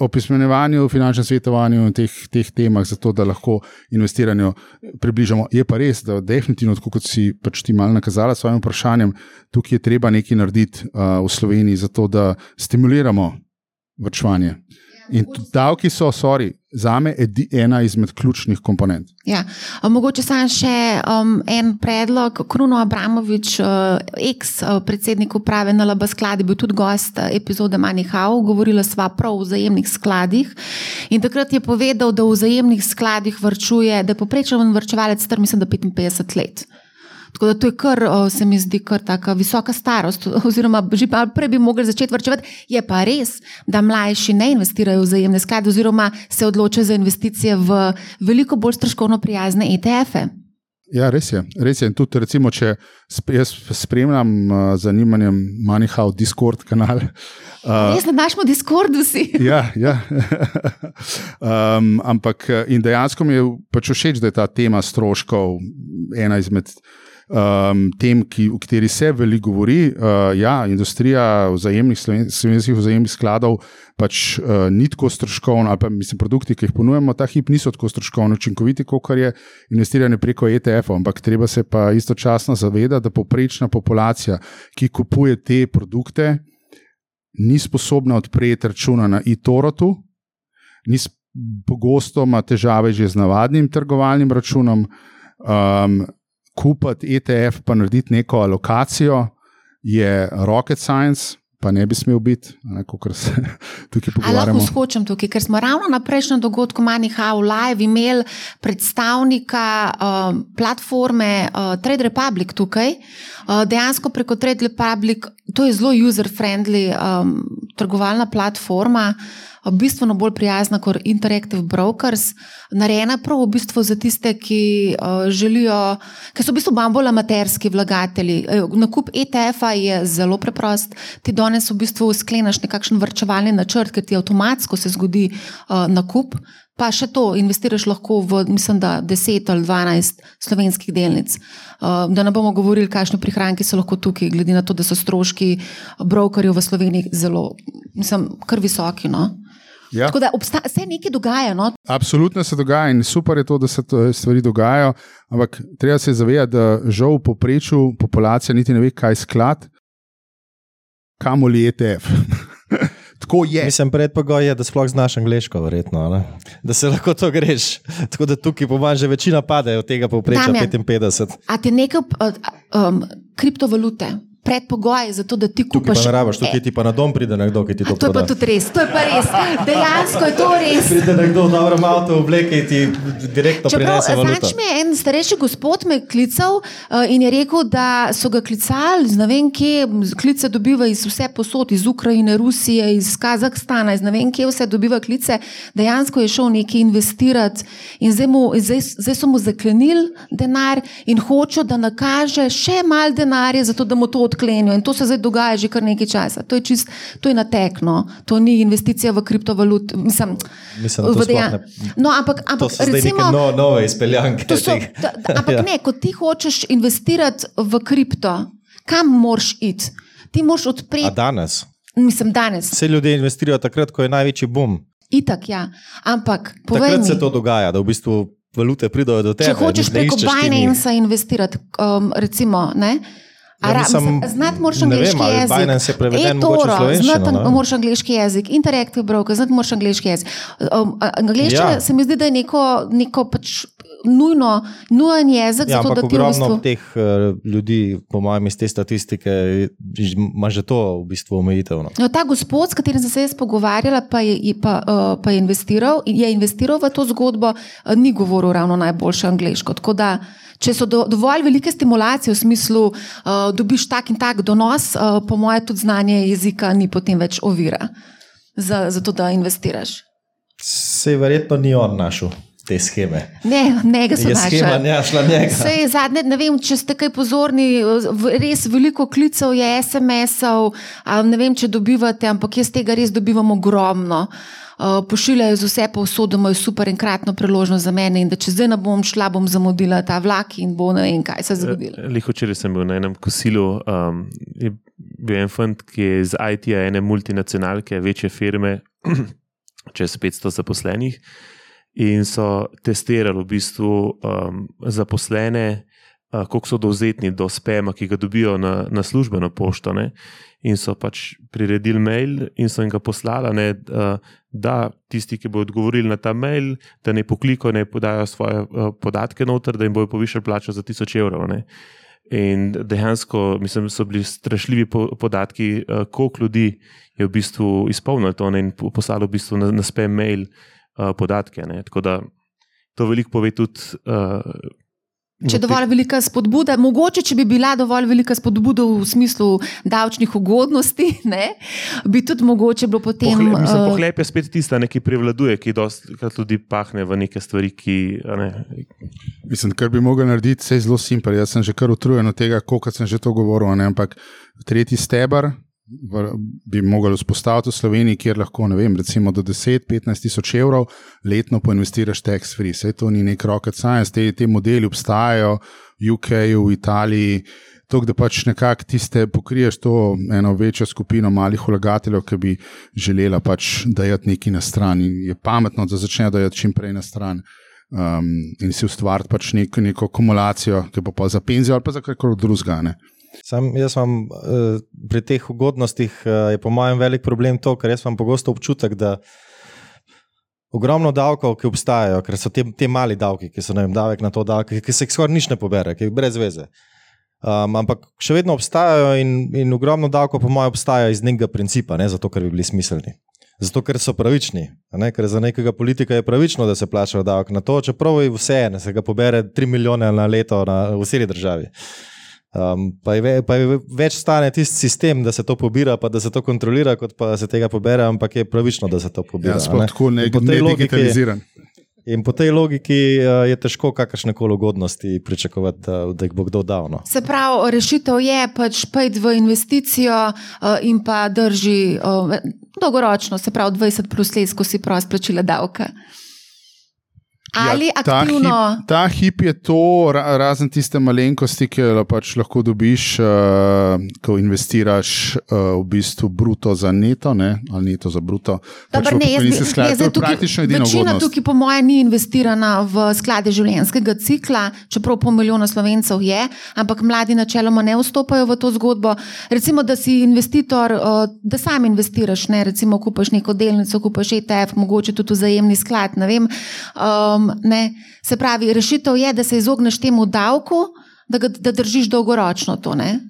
opismenjevanju, finančnem svetovanju in teh, teh temah, zato da lahko investiranju približamo. Je pa res, da definitivno, tako kot si pač ti malo nakazala s svojim vprašanjem, tukaj je treba nekaj narediti uh, v Sloveniji, zato da stimuliramo vrčevanje. In davki so, sorry, za me ena izmed ključnih komponent. Ja. Mogoče samo še um, en predlog. Kruno Abramovič, uh, ex-predsednik uprave NLB skladi, bil tudi gost uh, epizode Manihau, govorila sva prav o vzajemnih skladih. In takrat je povedal, da v vzajemnih skladih vrčuje, da je poprečen vrčevalec star, mislim, da 55 let. Tako da to je kar, se mi zdi, kar tako visoka starost, oziroma že prej bi mogli začeti vrčevati. Je pa res, da mlajši ne investirajo v vzajemne sklade, oziroma se odločajo za investicije v veliko bolj stroškovno prijazne ETF-e. Ja, res je. Res je. In tudi, recimo, če jaz spremljam uh, z zanimanjem Manihau Discord kanal. Uh, Res na našem Discordu si. ja, ja. [laughs] um, ampak in dejansko mi je pač všeč, da je ta tema stroškov ena izmed um, tem, ki, o kateri se veliko govori. Uh, ja, industrija vzajemnih sloven- slovenskih vzajemnih skladov pač uh, ni tako stroškovna, ali pa mislim, produkti, ki jih ponujemo, ta hip niso tako stroškovno učinkoviti, kot je investiranje preko ETF-ov. Ampak treba se pa istočasno zavedati, da poprečna populacija, ki kupuje te produkte, ni sposobna odpreti računa na e-torotu, ni sp- pogosto ima težave že z navadnim trgovalnim računom. Um, kupiti ETF, pa narediti neko alokacijo, je rocket science, pa ne bi smel biti, kot se [laughs] tukaj Ali lahko pogovarjamo. skočim tukaj, ker smo ravno na prejšnjem dogodku Manihau Live imeli predstavnika uh, platforme uh, Trade Republic tukaj. Uh, dejansko preko Trade Republic, to je zelo user-friendly um, trgovalna platforma. uh, Bistveno bolj prijazna kot Interactive Brokers, narejena prav v bistvu za tiste, ki uh, želijo, ki so v bistvu bolj amaterski vlagatelji. Eh, Nakup ETF-a je zelo preprost. Ti danes v bistvu skleneš nekakšen vrčevalni načrt, ker ti avtomatsko se zgodi uh, nakup. Pa še to, investiraš lahko v, mislim, da 10 ali 12 slovenskih delnic. Uh, da ne bomo govorili, kakšni prihranki so lahko tukaj, glede na to, da so stroški brokerjev v Sloveniji zelo, mislim, kar visoki. No? Ja. Tako da obsta- se nekaj dogaja. No? Absolutno se dogaja in super je to, da se to stvari dogajajo, ampak treba se zavedati, da žal v povprečju populacija niti ne ve, kaj je sklad, kamoli ETF. [laughs] Tako je. Mislim, predpogoj je, da sploh znaš angliško, verjetno. Ne? Da se lahko to greš. [laughs] Tako da tukaj, po manj, že večina pade od tega povprečja Damjan. 55. A ti nekaj um, kriptovalute, predpogoj za to, da ti Tukaj kupaš. pa ne rabiš, tukaj ti pa na dom pride nekdo, ki ti A, to to je pa proda. tudi res, to je pa res. Dejansko je to res. Pride nekdo v dobrem avtu, obleke ti direktno Čeprav prinese valuto. zadnjič mi je en starejši gospod me klical uh, in je rekel, da so ga klicali, ne vem kje, klice dobiva iz vse posod, iz Ukrajine, Rusije, iz Kazahstana, iz ne vem kje vse dobiva klice. Dejansko je šel nekaj investirati in zdaj, mu, zdaj, zdaj so mu zaklenili denar in hočejo, da nakaže še mal denarja, zato da mu to odklenijo. In to se zdaj dogaja že kar nekaj časa. To je, čist, to je natekno, to ni investicija v kriptovalut. Mislim, Mislim, da to v dejan- ne- No, ampak, To ampak zdaj recimo, no, nove izpeljanke. To so, tega. da, da, ampak [laughs] Ja. ne, ko ti hočeš investirati v kripto, kam moraš iti? Ti moraš A odpreti, danes? mislim, danes. Vse ljudje investirajo takrat, ko je največji boom. Itak, ja. Ampak povej Takrat mi, se to dogaja, da v bistvu valute pridejo do tebe. če hočeš preko. Binance investirati, um, recimo, ne? Ja, mislim, Znati moraš vem, angliški ali jezik. Binance je preveden slovenščino, znati ne? moraš angliški jezik, Interactive Broker, znati moraš angliški jezik. Um, a- angleščina Ja. se mi zdi, da je neko, neko pač nujno, nujen jezik, Ja, zato da ogromno bistvu. teh uh, ljudi, po mojem, iz te statistike, ima že to v bistvu omejitev. No. No, ta gospod, s katerim sem se jaz pogovarjala, pa je, pa, uh, pa je, investiral, je investiral v to zgodbo, uh, ni govoril ravno najboljše angliško. Tako da, če so do, dovolj velike stimulacije v smislu, uh, dobiš tak in tak donos, uh, po mojem, tudi znanje jezika ni potem več ovira za, za to, da investiraš. Se je verjetno ni on našel te scheme. Ne, ne ga so Je schema našli. ne šla njega. Vse zadnje, ne vem, če ste kaj pozorni, res veliko klicev je, SMS-ov, ne vem, če dobivate, ampak jaz tega res dobivam ogromno. Uh, Pošiljajo z vse povsod, da imajo super enkratno priložnost za mene in da če zdaj ne bom šla, bom zamudila ta vlak in bo ne vem, kaj se je zgodilo. Liho včeraj sem bil na enem kosilu. Um, je bil en fant, ki je iz IT-ja, ene multinacionalke, večje firme, [clears throat] čez 500 zaposlenih, in so testirali v bistvu um, zaposlene, uh, koliko so dovzetni do spema, ki ga dobijo na, na službeno pošto. Ne? In so pač priredili mail in so jim ga poslali, ne, uh, da tisti, ki bodo odgovorili na ta mail, da ne poklikajo, ne podajo svoje uh, podatke noter, da jim bojo povišali plačo za 1000 evrov. Ne. In dejansko, mislim, so bili strašljivi po, podatki, uh, koliko ljudi je v bistvu izpolnilo to ne, in po- poslalo v bistvu na, na spam mail uh, podatke. Ne. Tako da to veliko pove tudi. Uh, Če je dovolj velika spodbuda, mogoče, če bi bila dovolj velika spodbuda v smislu davčnih ugodnosti, [laughs] ne, bi tudi mogoče bilo potem. Pohle, mislim, eh, pohlep je spet tista, ne, ki prevladuje, ki dostikrat ljudi pahne v neke stvari, ki. a Ne, Mislim, kar bi mogel narediti, se je zelo simpel. Jaz sem že kar utrujen od tega, koliko sem že to govoril. a Ne? Ampak tretji stebr bi mogli vzpostaviti v Sloveniji, kjer lahko, vem, recimo do 10-15 tisoč evrov letno poinvestiraš tax free. Vse to ni nek rocket science, te, te modeli obstajajo v UK, v Italiji. To, da pač nekako tiste pokriješ to eno večjo skupino malih vlagateljev, ki bi želela pač dajati nekaj na stran. In je pametno, da začnejo dajati čim prej na stran um, in si ustvariti pač nek, neko akumulacijo, ki bo pa za penzijo ali pa za karkoli drugega. Sam, jaz imam uh, pri teh ugodnostih, uh, je po mojem velik problem to, ker jaz imam pogosto občutek, da ogromno davkov, ki obstajajo, ker so te, te mali davki, ki so vem, davek na to, davek, ki se jih skoraj nič ne pobere, ki je brez veze. Um, ampak še vedno obstajajo in, in ogromno davkov, po mojem, obstaja iz nekega principa, ne zato, ker bi bili smiselni. Zato, ker so pravični. Ne? Ker za nekega politika je pravično, da se plačajo davek na to, čeprav je vseeno, se ga pobere 3 milijone na leto na, v celi državi. Um, pa, je, ve- pa je več stane tisti sistem, da se to pobira, pa da se to kontrolira, kot pa se tega pobere, ampak je pravično, da se to pobira. Ja, a sploh ne. tako ne, In po tej ne logiki- digitaliziran. In po tej logiki uh, je težko kakršne koli ugodnosti pričakovati, da, da jih bo kdo dal. No. Se pravi, rešitev je pač pejti v investicijo uh, in pa drži uh, dolgoročno, se pravi 20 plus let, ko si prost plačila davka. Ali ja, ta, aktivno. hip, ta hip je to, ra, razen tiste malenkosti, ki jo pač lahko dobiš, uh, ko investiraš uh, v bistvu bruto za neto, ne? ali neto za bruto. pač Dobar, v ne, jaz, bi- sklad. ne, tukaj- praktično edina Večina ugodnost. tukaj, po mojem, ni investirana v sklade življenjskega cikla, čeprav pol milijona slovencev je, ampak mladi načeloma ne vstopajo v to zgodbo. Recimo, da si investitor, uh, da sam investiraš, ne? recimo, kupaš neko delnico, kupaš ETF, mogoče tudi vzajemni sklad. Ne vem, um, ne? Se pravi, rešitev je, da se izogneš temu davku, da, ga, da držiš dolgoročno to. Ne?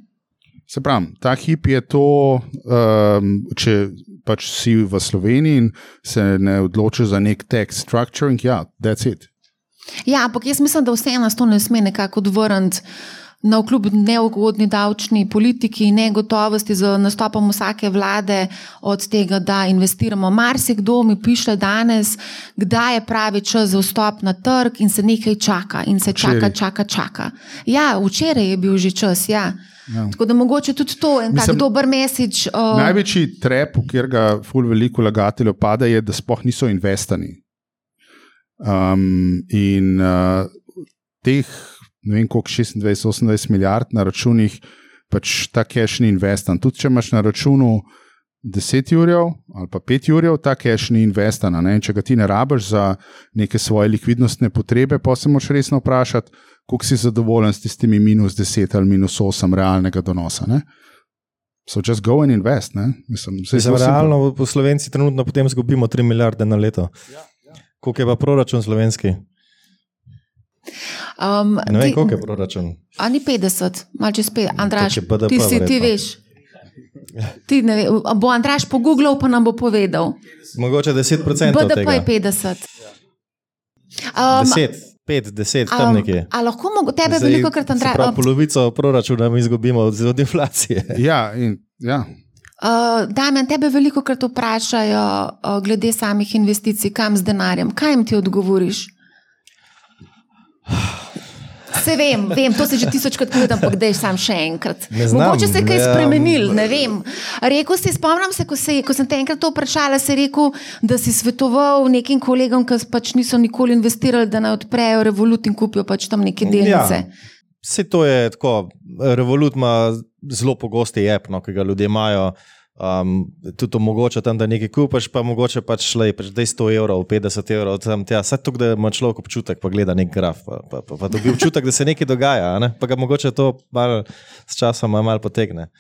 Se pravi, ta hip je to, um, če pač si v Sloveniji in se ne odločiš za nek tax structuring, ja, that's it. Ja, ampak jaz mislim, da vse nas to ne sme nekako odvrniti. Na kljub neugodni davčni politiki in negotovosti z nastopom vsake vlade, od tega, da investiramo. Marsikdo mi piše danes, kdaj je pravi čas za vstop na trg, in se nekaj čaka, in se čaka, Včeraj. čaka, čaka. Ja, včeraj je bil že čas. Ja. Ja. Tako da mogoče tudi to en tak Mislim, dober mesič. Uh, Največji trep, v kjer ga ful veliko vlagateljev pada, je, da sploh niso investani. Um, in uh, teh, ne vem, koliko 26-28 milijard na računih, pač ta cash ni investan. Tudi če imaš na računu 10 jurjev ali pa 5 jurjev, ta cache ni investan. Ne? In če ga ti ne rabiš za neke svoje likvidnostne potrebe, pa se moraš resno vprašati, koliko si zadovoljen s tistimi minus 10 ali minus 8 realnega donosa. Ne? So just go and invest. Ne? Mislim, Mislim, realno po Slovenci trenutno potem izgubimo 3 milijarde na leto. Koliko je pa proračun slovenski? Um, Ne vem, koliko je proračun. A ni 50, malo čez 50, Andraš, BDP ti, si, ti veš. Ti ne ve, bo Andraš pogooglal, pa nam bo povedal. Mogoče 10% od BDP je 50. Um, 10, 5, 10, tam um, nekje. a lahko mogo, tebe Zdaj, veliko krat Andraš. pravi, Polovico proračuna mi izgubimo od, od inflacije. Ja, in, ja. Uh, Damien, tebe veliko krat vprašajo uh, glede samih investicij, kam z denarjem. Kaj jim ti odgovoriš? Se vem, vem, to se že tisočkrat povedal, ampak dej sam še enkrat. Znam, Mogoče se je kaj ja. spremenil, ne vem. Rekel si, spomnim se, ko, se, ko sem te enkrat to vprašala, si rekel, da si svetoval nekim kolegom, ki pač niso nikoli investirali, da naj odprejo Revolut in kupijo pač tam neke delnice. Ja. Vse to je tako. Revolut ima zelo pogosti app, no, ki ga ljudje imajo. Um, tudi omogoča tam, da nekaj kupaš, pa mogoče pač šlej, pač daj 100 evrov, 50 evrov, tam tja. Vse to, da ima človek občutek, pa gleda nek graf, pa, pa, pa, pa dobi občutek, da se nekaj dogaja, ne? pa ga mogoče to mal, s časom malo potegne.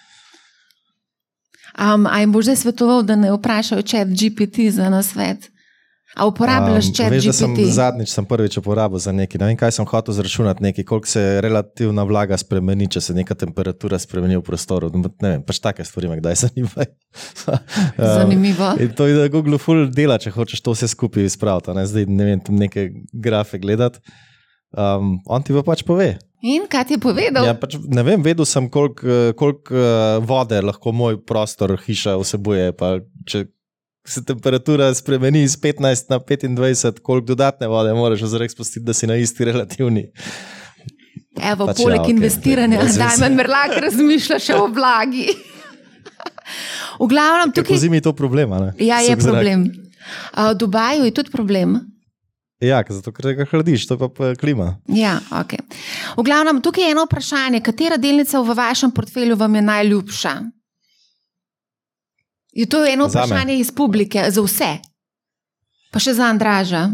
Um, a jim boš zdaj svetoval, da ne vprašajo čet GPT za nasvet? A uporabljaš čet veš, da sem zadnjič sem prvič uporabil za nekaj. Ne vem, kaj sem hotel zračunati, nekaj, koliko se relativna vlaga spremeni, če se neka temperatura spremeni v prostoru. Ne vem, pač take stvari me kdaj [laughs] zanimajo. Um, [laughs] Zanimivo. In to je da Google full dela, če hočeš to vse skupaj izpraviti. Ne? Zdaj ne vem, tam neke grafe gledati. Um, on ti pa pač pove. In kaj ti je povedal? Ja, pač, ne vem, vedel sem, koliko kolik, uh, vode lahko moj prostor, hiša vsebuje. Pa, če se temperatura spremeni iz 15 na 25, koliko dodatne vode moraš oziroma spustiti, da si na isti relativni. Evo, Pač poleg ja, investiranja, zdaj- da Dajmen Merlak [laughs] razmišlja še o vlagi. v glavnem, po tukaj zimi je to problem. ne? ja, je zrak. problem. A, V Dubaju je tudi problem. Ja, zato ker ga hladiš, to je pa, pa klima. Ja, okay. V glavnem, tukaj je eno vprašanje, katera delnica v vašem portfelju vam je najljubša? Je to eno Zame. vprašanje iz publike, za vse, pa še za Andraža.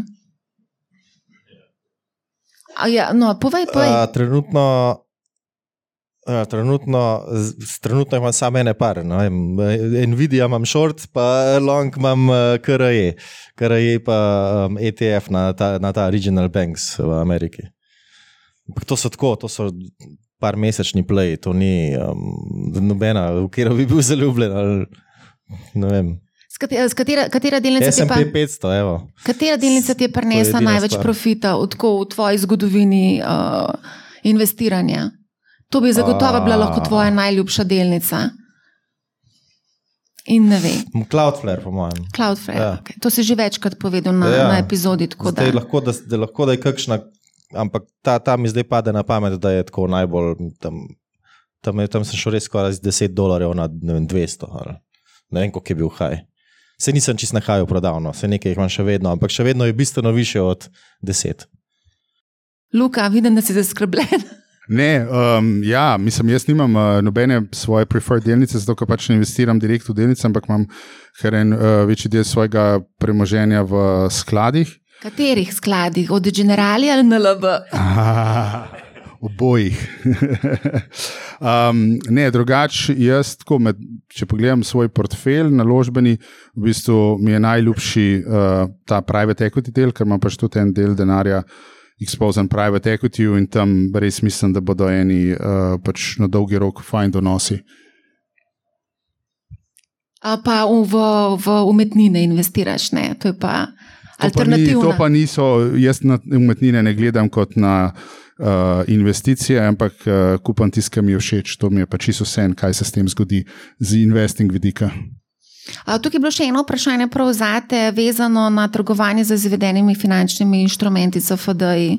A Ja, no, povej, povej. Uh, trenutno, uh, trenutno, z- trenutno imam samo ene par. No, Nvidia imam short, pa long imam uh, KRE. KRE pa um, ETF na ta, na ta Regional Banks v Ameriki. Ampak to so tako, to so par mesečni play, to ni um, nobena, v katero bi bil zaljubljen. Ali, ne vem. Katera, katera, delnica ti je pa? SP 500, evo. Katera delnica ti je prinesla edina največ stvar. profita tako, v tvoji zgodovini uh, investiranja? To bi zagotovo bila lahko tvoja najljubša delnica. In ne ve, Cloudflare, po mojem. Cloudflare. Ja. Okay. To si že večkrat povedal na, ja. Na epizodi. Zdaj, Da. lahko, da, da lahko da je kakšna, ampak ta, ta mi zdaj pade na pamet, da je tako najbolj. Tam, tam, je, tam sem šel res skoraj z 10 dolarjev na vem, 200. Ali, ne vem, koliko je bil haj. Se nisem čist na haju prodal, no. se nekaj jih imam še vedno, ampak še vedno je bistveno više od 10. Luka, vidim, da si zaskrbljen. [laughs] Ne, um, ja, mislim, jaz nimam uh, nobene svoje preferred delnice, zato ker pač ne investiram direkt v delnice, ampak imam kar en uh, večji del svojega premoženja v skladih. Katerih skladih, od Generali ali NLB? Ah, [laughs] [laughs] Obojih. [laughs] um, ne, drugače, jaz, med, če pogledam svoj portfelj naložbeni, v bistvu mi je najljubši uh, ta private equity del, ker imam pač tudi en del denarja expozen private equity in tam res mislim, da bodo eni uh, pač na dolgi rok fajn donosi. A pa v, v umetnine investiraš, ne? To je pa To pa, ni, alternativna. to pa niso, jaz na umetnine ne gledam kot na uh, investicije, ampak uh, kupam tisto, kar mi je všeč. To mi je pač čisto vse, kaj se s tem zgodi z investing vidika. A, Tukaj je bilo še eno vprašanje prav zate, vezano na trgovanje z izvedenimi finančnimi inštrumenti, CFD-ji.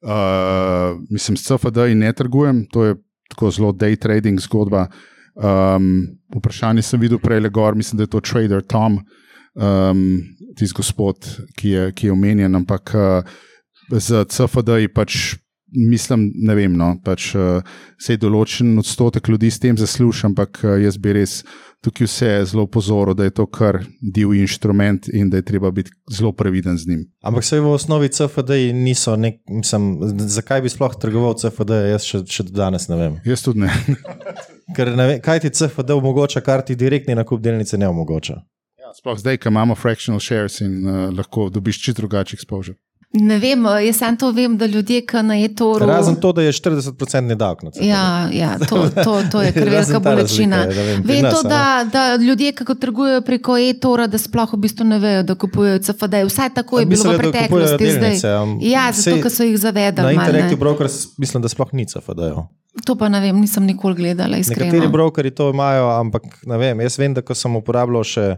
Uh, mislim, s CFD ne trgujem, to je tako zelo day trading zgodba. Um, vprašanje sem videl prej, le gor, mislim, da je to trader Tom, um, tisti gospod, ki je, ki je omenjen, ampak uh, z CFD-ji pač mislim, ne vem, no, pač uh, se je določen odstotek ljudi s tem zaslužil, ampak uh, jaz bi res tukaj vse zelo pozoril, da je to kar divji inštrument in da je treba biti zelo previden z njim. Ampak se v osnovi CFD niso, nek, mislim, zakaj bi sploh trgoval CFD, jaz še, še do danes ne vem. Jaz tudi ne. [laughs] Ker ne vem, kaj ti CFD omogoča, kar ti direktni nakup delnice ne omogoča. Ja, sploh zdaj, ko imamo fractional shares in uh, lahko dobiš čist drugačen exposure. Ne vem, jaz samo to vem, da ljudje, ki na e-toru. Razen to, da je 40-odstotni davek na CFD. Ja, ja to, to, to je [laughs] velika bolečina. vem, Vem nas, to, da, da ljudje, ki trgujejo preko e-tora, da sploh v bistvu ne vejo, da kupujejo CFD. Vsaj tako je bilo Mislili, v preteklosti. delnice, Ja, zato, ker so jih Na zavedali. malo, Interactive. Brokers mislim, da sploh ni CFD. -jo. To pa ne vem, nisem nikoli gledala. Nekateri Iskreno. brokeri to imajo, ampak ne vem. Jaz vem, da ko sem uporabljal še,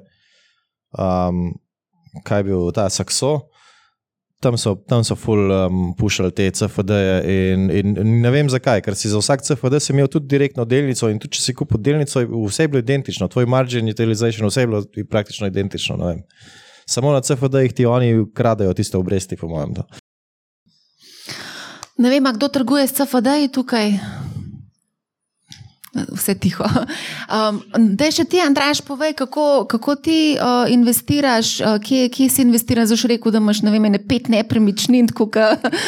um, kaj je bil ta Saxo. Tam so, tam so full um, pušali te CFD-je in, in, in ne vem zakaj, ker si za vsak CFD si imel tudi direktno delnico in tudi če si kupil delnico, vse je bilo identično, tvoj margin utilization, vse je bilo praktično identično. Samo na CFD-jih ti oni kradejo tiste obresti, po mojem. Da. Ne vem, kdo trguje s CFD-ji tukaj. Vse tiho. [laughs] Um, da, še ti, Andraš, povej, kako, kako ti uh, investiraš, uh, kje, kje si investiral. Zaš rekel, da imaš ne vem, ne pet nepremičnin, kot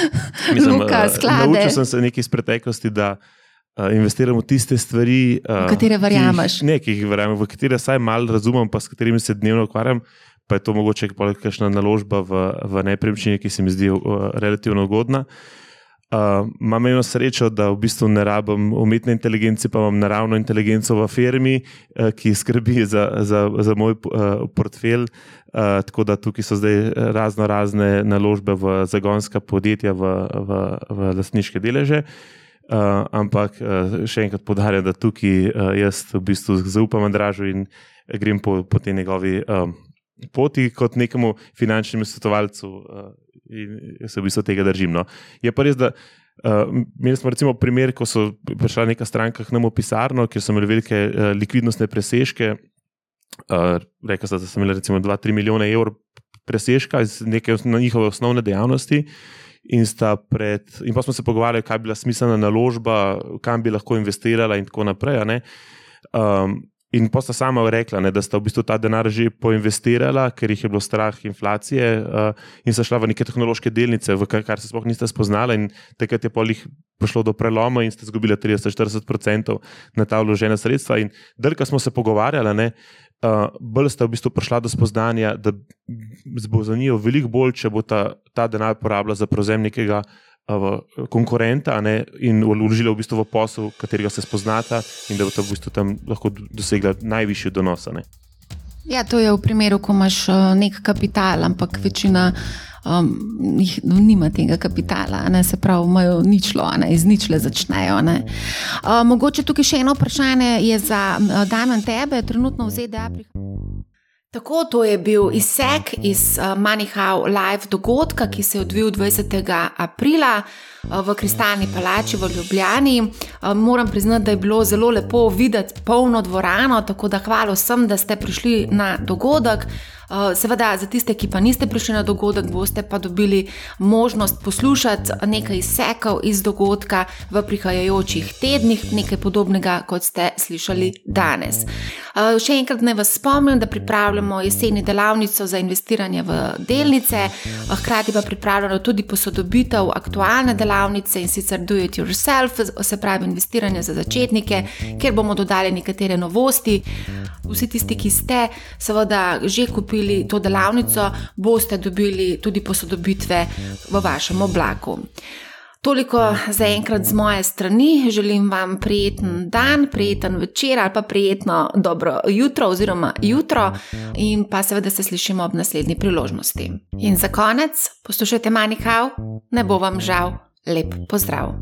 [laughs] Luka, eh, sklade. Naučil sem se nekaj iz preteklosti, da uh, investiram v tiste stvari, uh, V katere verjameš. ki jih- Ne, ki jih verjamem, v katere vsaj malo razumem, pa s katerimi se dnevno ukvarjam. Pa je to mogoče kakšna naložba v, v nepremičnine, ki se mi zdi uh, relativno ugodna. Uh, imam eno srečo, da v bistvu ne rabim umetne inteligence, pa imam naravno inteligenco v firmi, uh, ki skrbi za, za, za moj uh, portfelj. Uh, tako da tukaj so zdaj razno razne naložbe v zagonska podjetja, v, v, v lastniške deleže. Uh, ampak uh, še enkrat podarjam, da tukaj uh, jaz v bistvu zaupam Andražu in grem po, po tej njegovi um, poti kot nekemu finančnemu svetovalcu. Uh, In jaz se v bistvu tega držim. No. Je pa res, da uh, imeli smo recimo primer, ko so prišla neka stranka k nam v pisarno, kjer so imeli velike uh, likvidnostne presežke. Uh, Rekla so, da so imeli recimo 2-3 milijone evrov presežka iz neke os- na njihove osnovne dejavnosti. In, pred, in pa smo se pogovarjali, kaj bi bila smiselna naložba, kam bi lahko investirala, in tako naprej. Um, in pa sta sama rekla, ne, da sta v bistvu ta denar že poinvestirala, ker jih je bilo strah inflacije, uh, in sta šla v neke tehnološke delnice, v kar, kar se sploh niste spoznala. In takrat je polih prišlo do preloma in ste izgubili 30-40% na ta vložena sredstva. In drka smo se pogovarjali, ne, uh, bolj sta v bistvu prišla do spoznanja, da bo za njo veliko bolj, če bo ta, ta denar porabila za prevzem nekega konkurenta ne, in vložila v bistvu v posel, katerega se spoznata, in da bo ta v bistvu tam lahko do- dosegla najvišji donos. ne. Ja, to je v primeru, ko imaš uh, nek kapital, ampak večina um, jih nima tega kapitala, ne, se pravi, imajo ničlo, ne, iz ničle začnejo. ne. Uh, mogoče tukaj še eno vprašanje je za uh, Damien tebe, trenutno v ZDA. Tako, to je bil izsek iz uh, Manihau Live dogodka, ki se je odvil 20. aprila v Kristalni palači v Ljubljani. Uh, moram priznati, da je bilo zelo lepo videti polno dvorano, tako da hvala vsem, da ste prišli na dogodek. Uh, seveda, za tiste, ki pa niste prišli na dogodek, boste pa dobili možnost poslušati nekaj izsekov iz dogodka v prihajajočih tednih, nekaj podobnega, kot ste slišali danes. Še enkrat naj vas spomnim, da pripravljamo jeseni delavnico za investiranje v delnice, hkrati pa pripravljamo tudi posodobitev aktualne delavnice in sicer Do It Yourself, se pravi investiranje za začetnike, kjer bomo dodali nekatere novosti. Vsi tisti, ki ste seveda že kupili to delavnico, boste dobili tudi posodobitve v vašem oblaku. Toliko za enkrat z moje strani. Želim vam prijeten dan, prijeten večer ali pa prijetno dobro jutro oziroma jutro in pa seveda se slišimo ob naslednji priložnosti. In za konec, poslušajte Manihau, ne bo vam žal, lep pozdrav.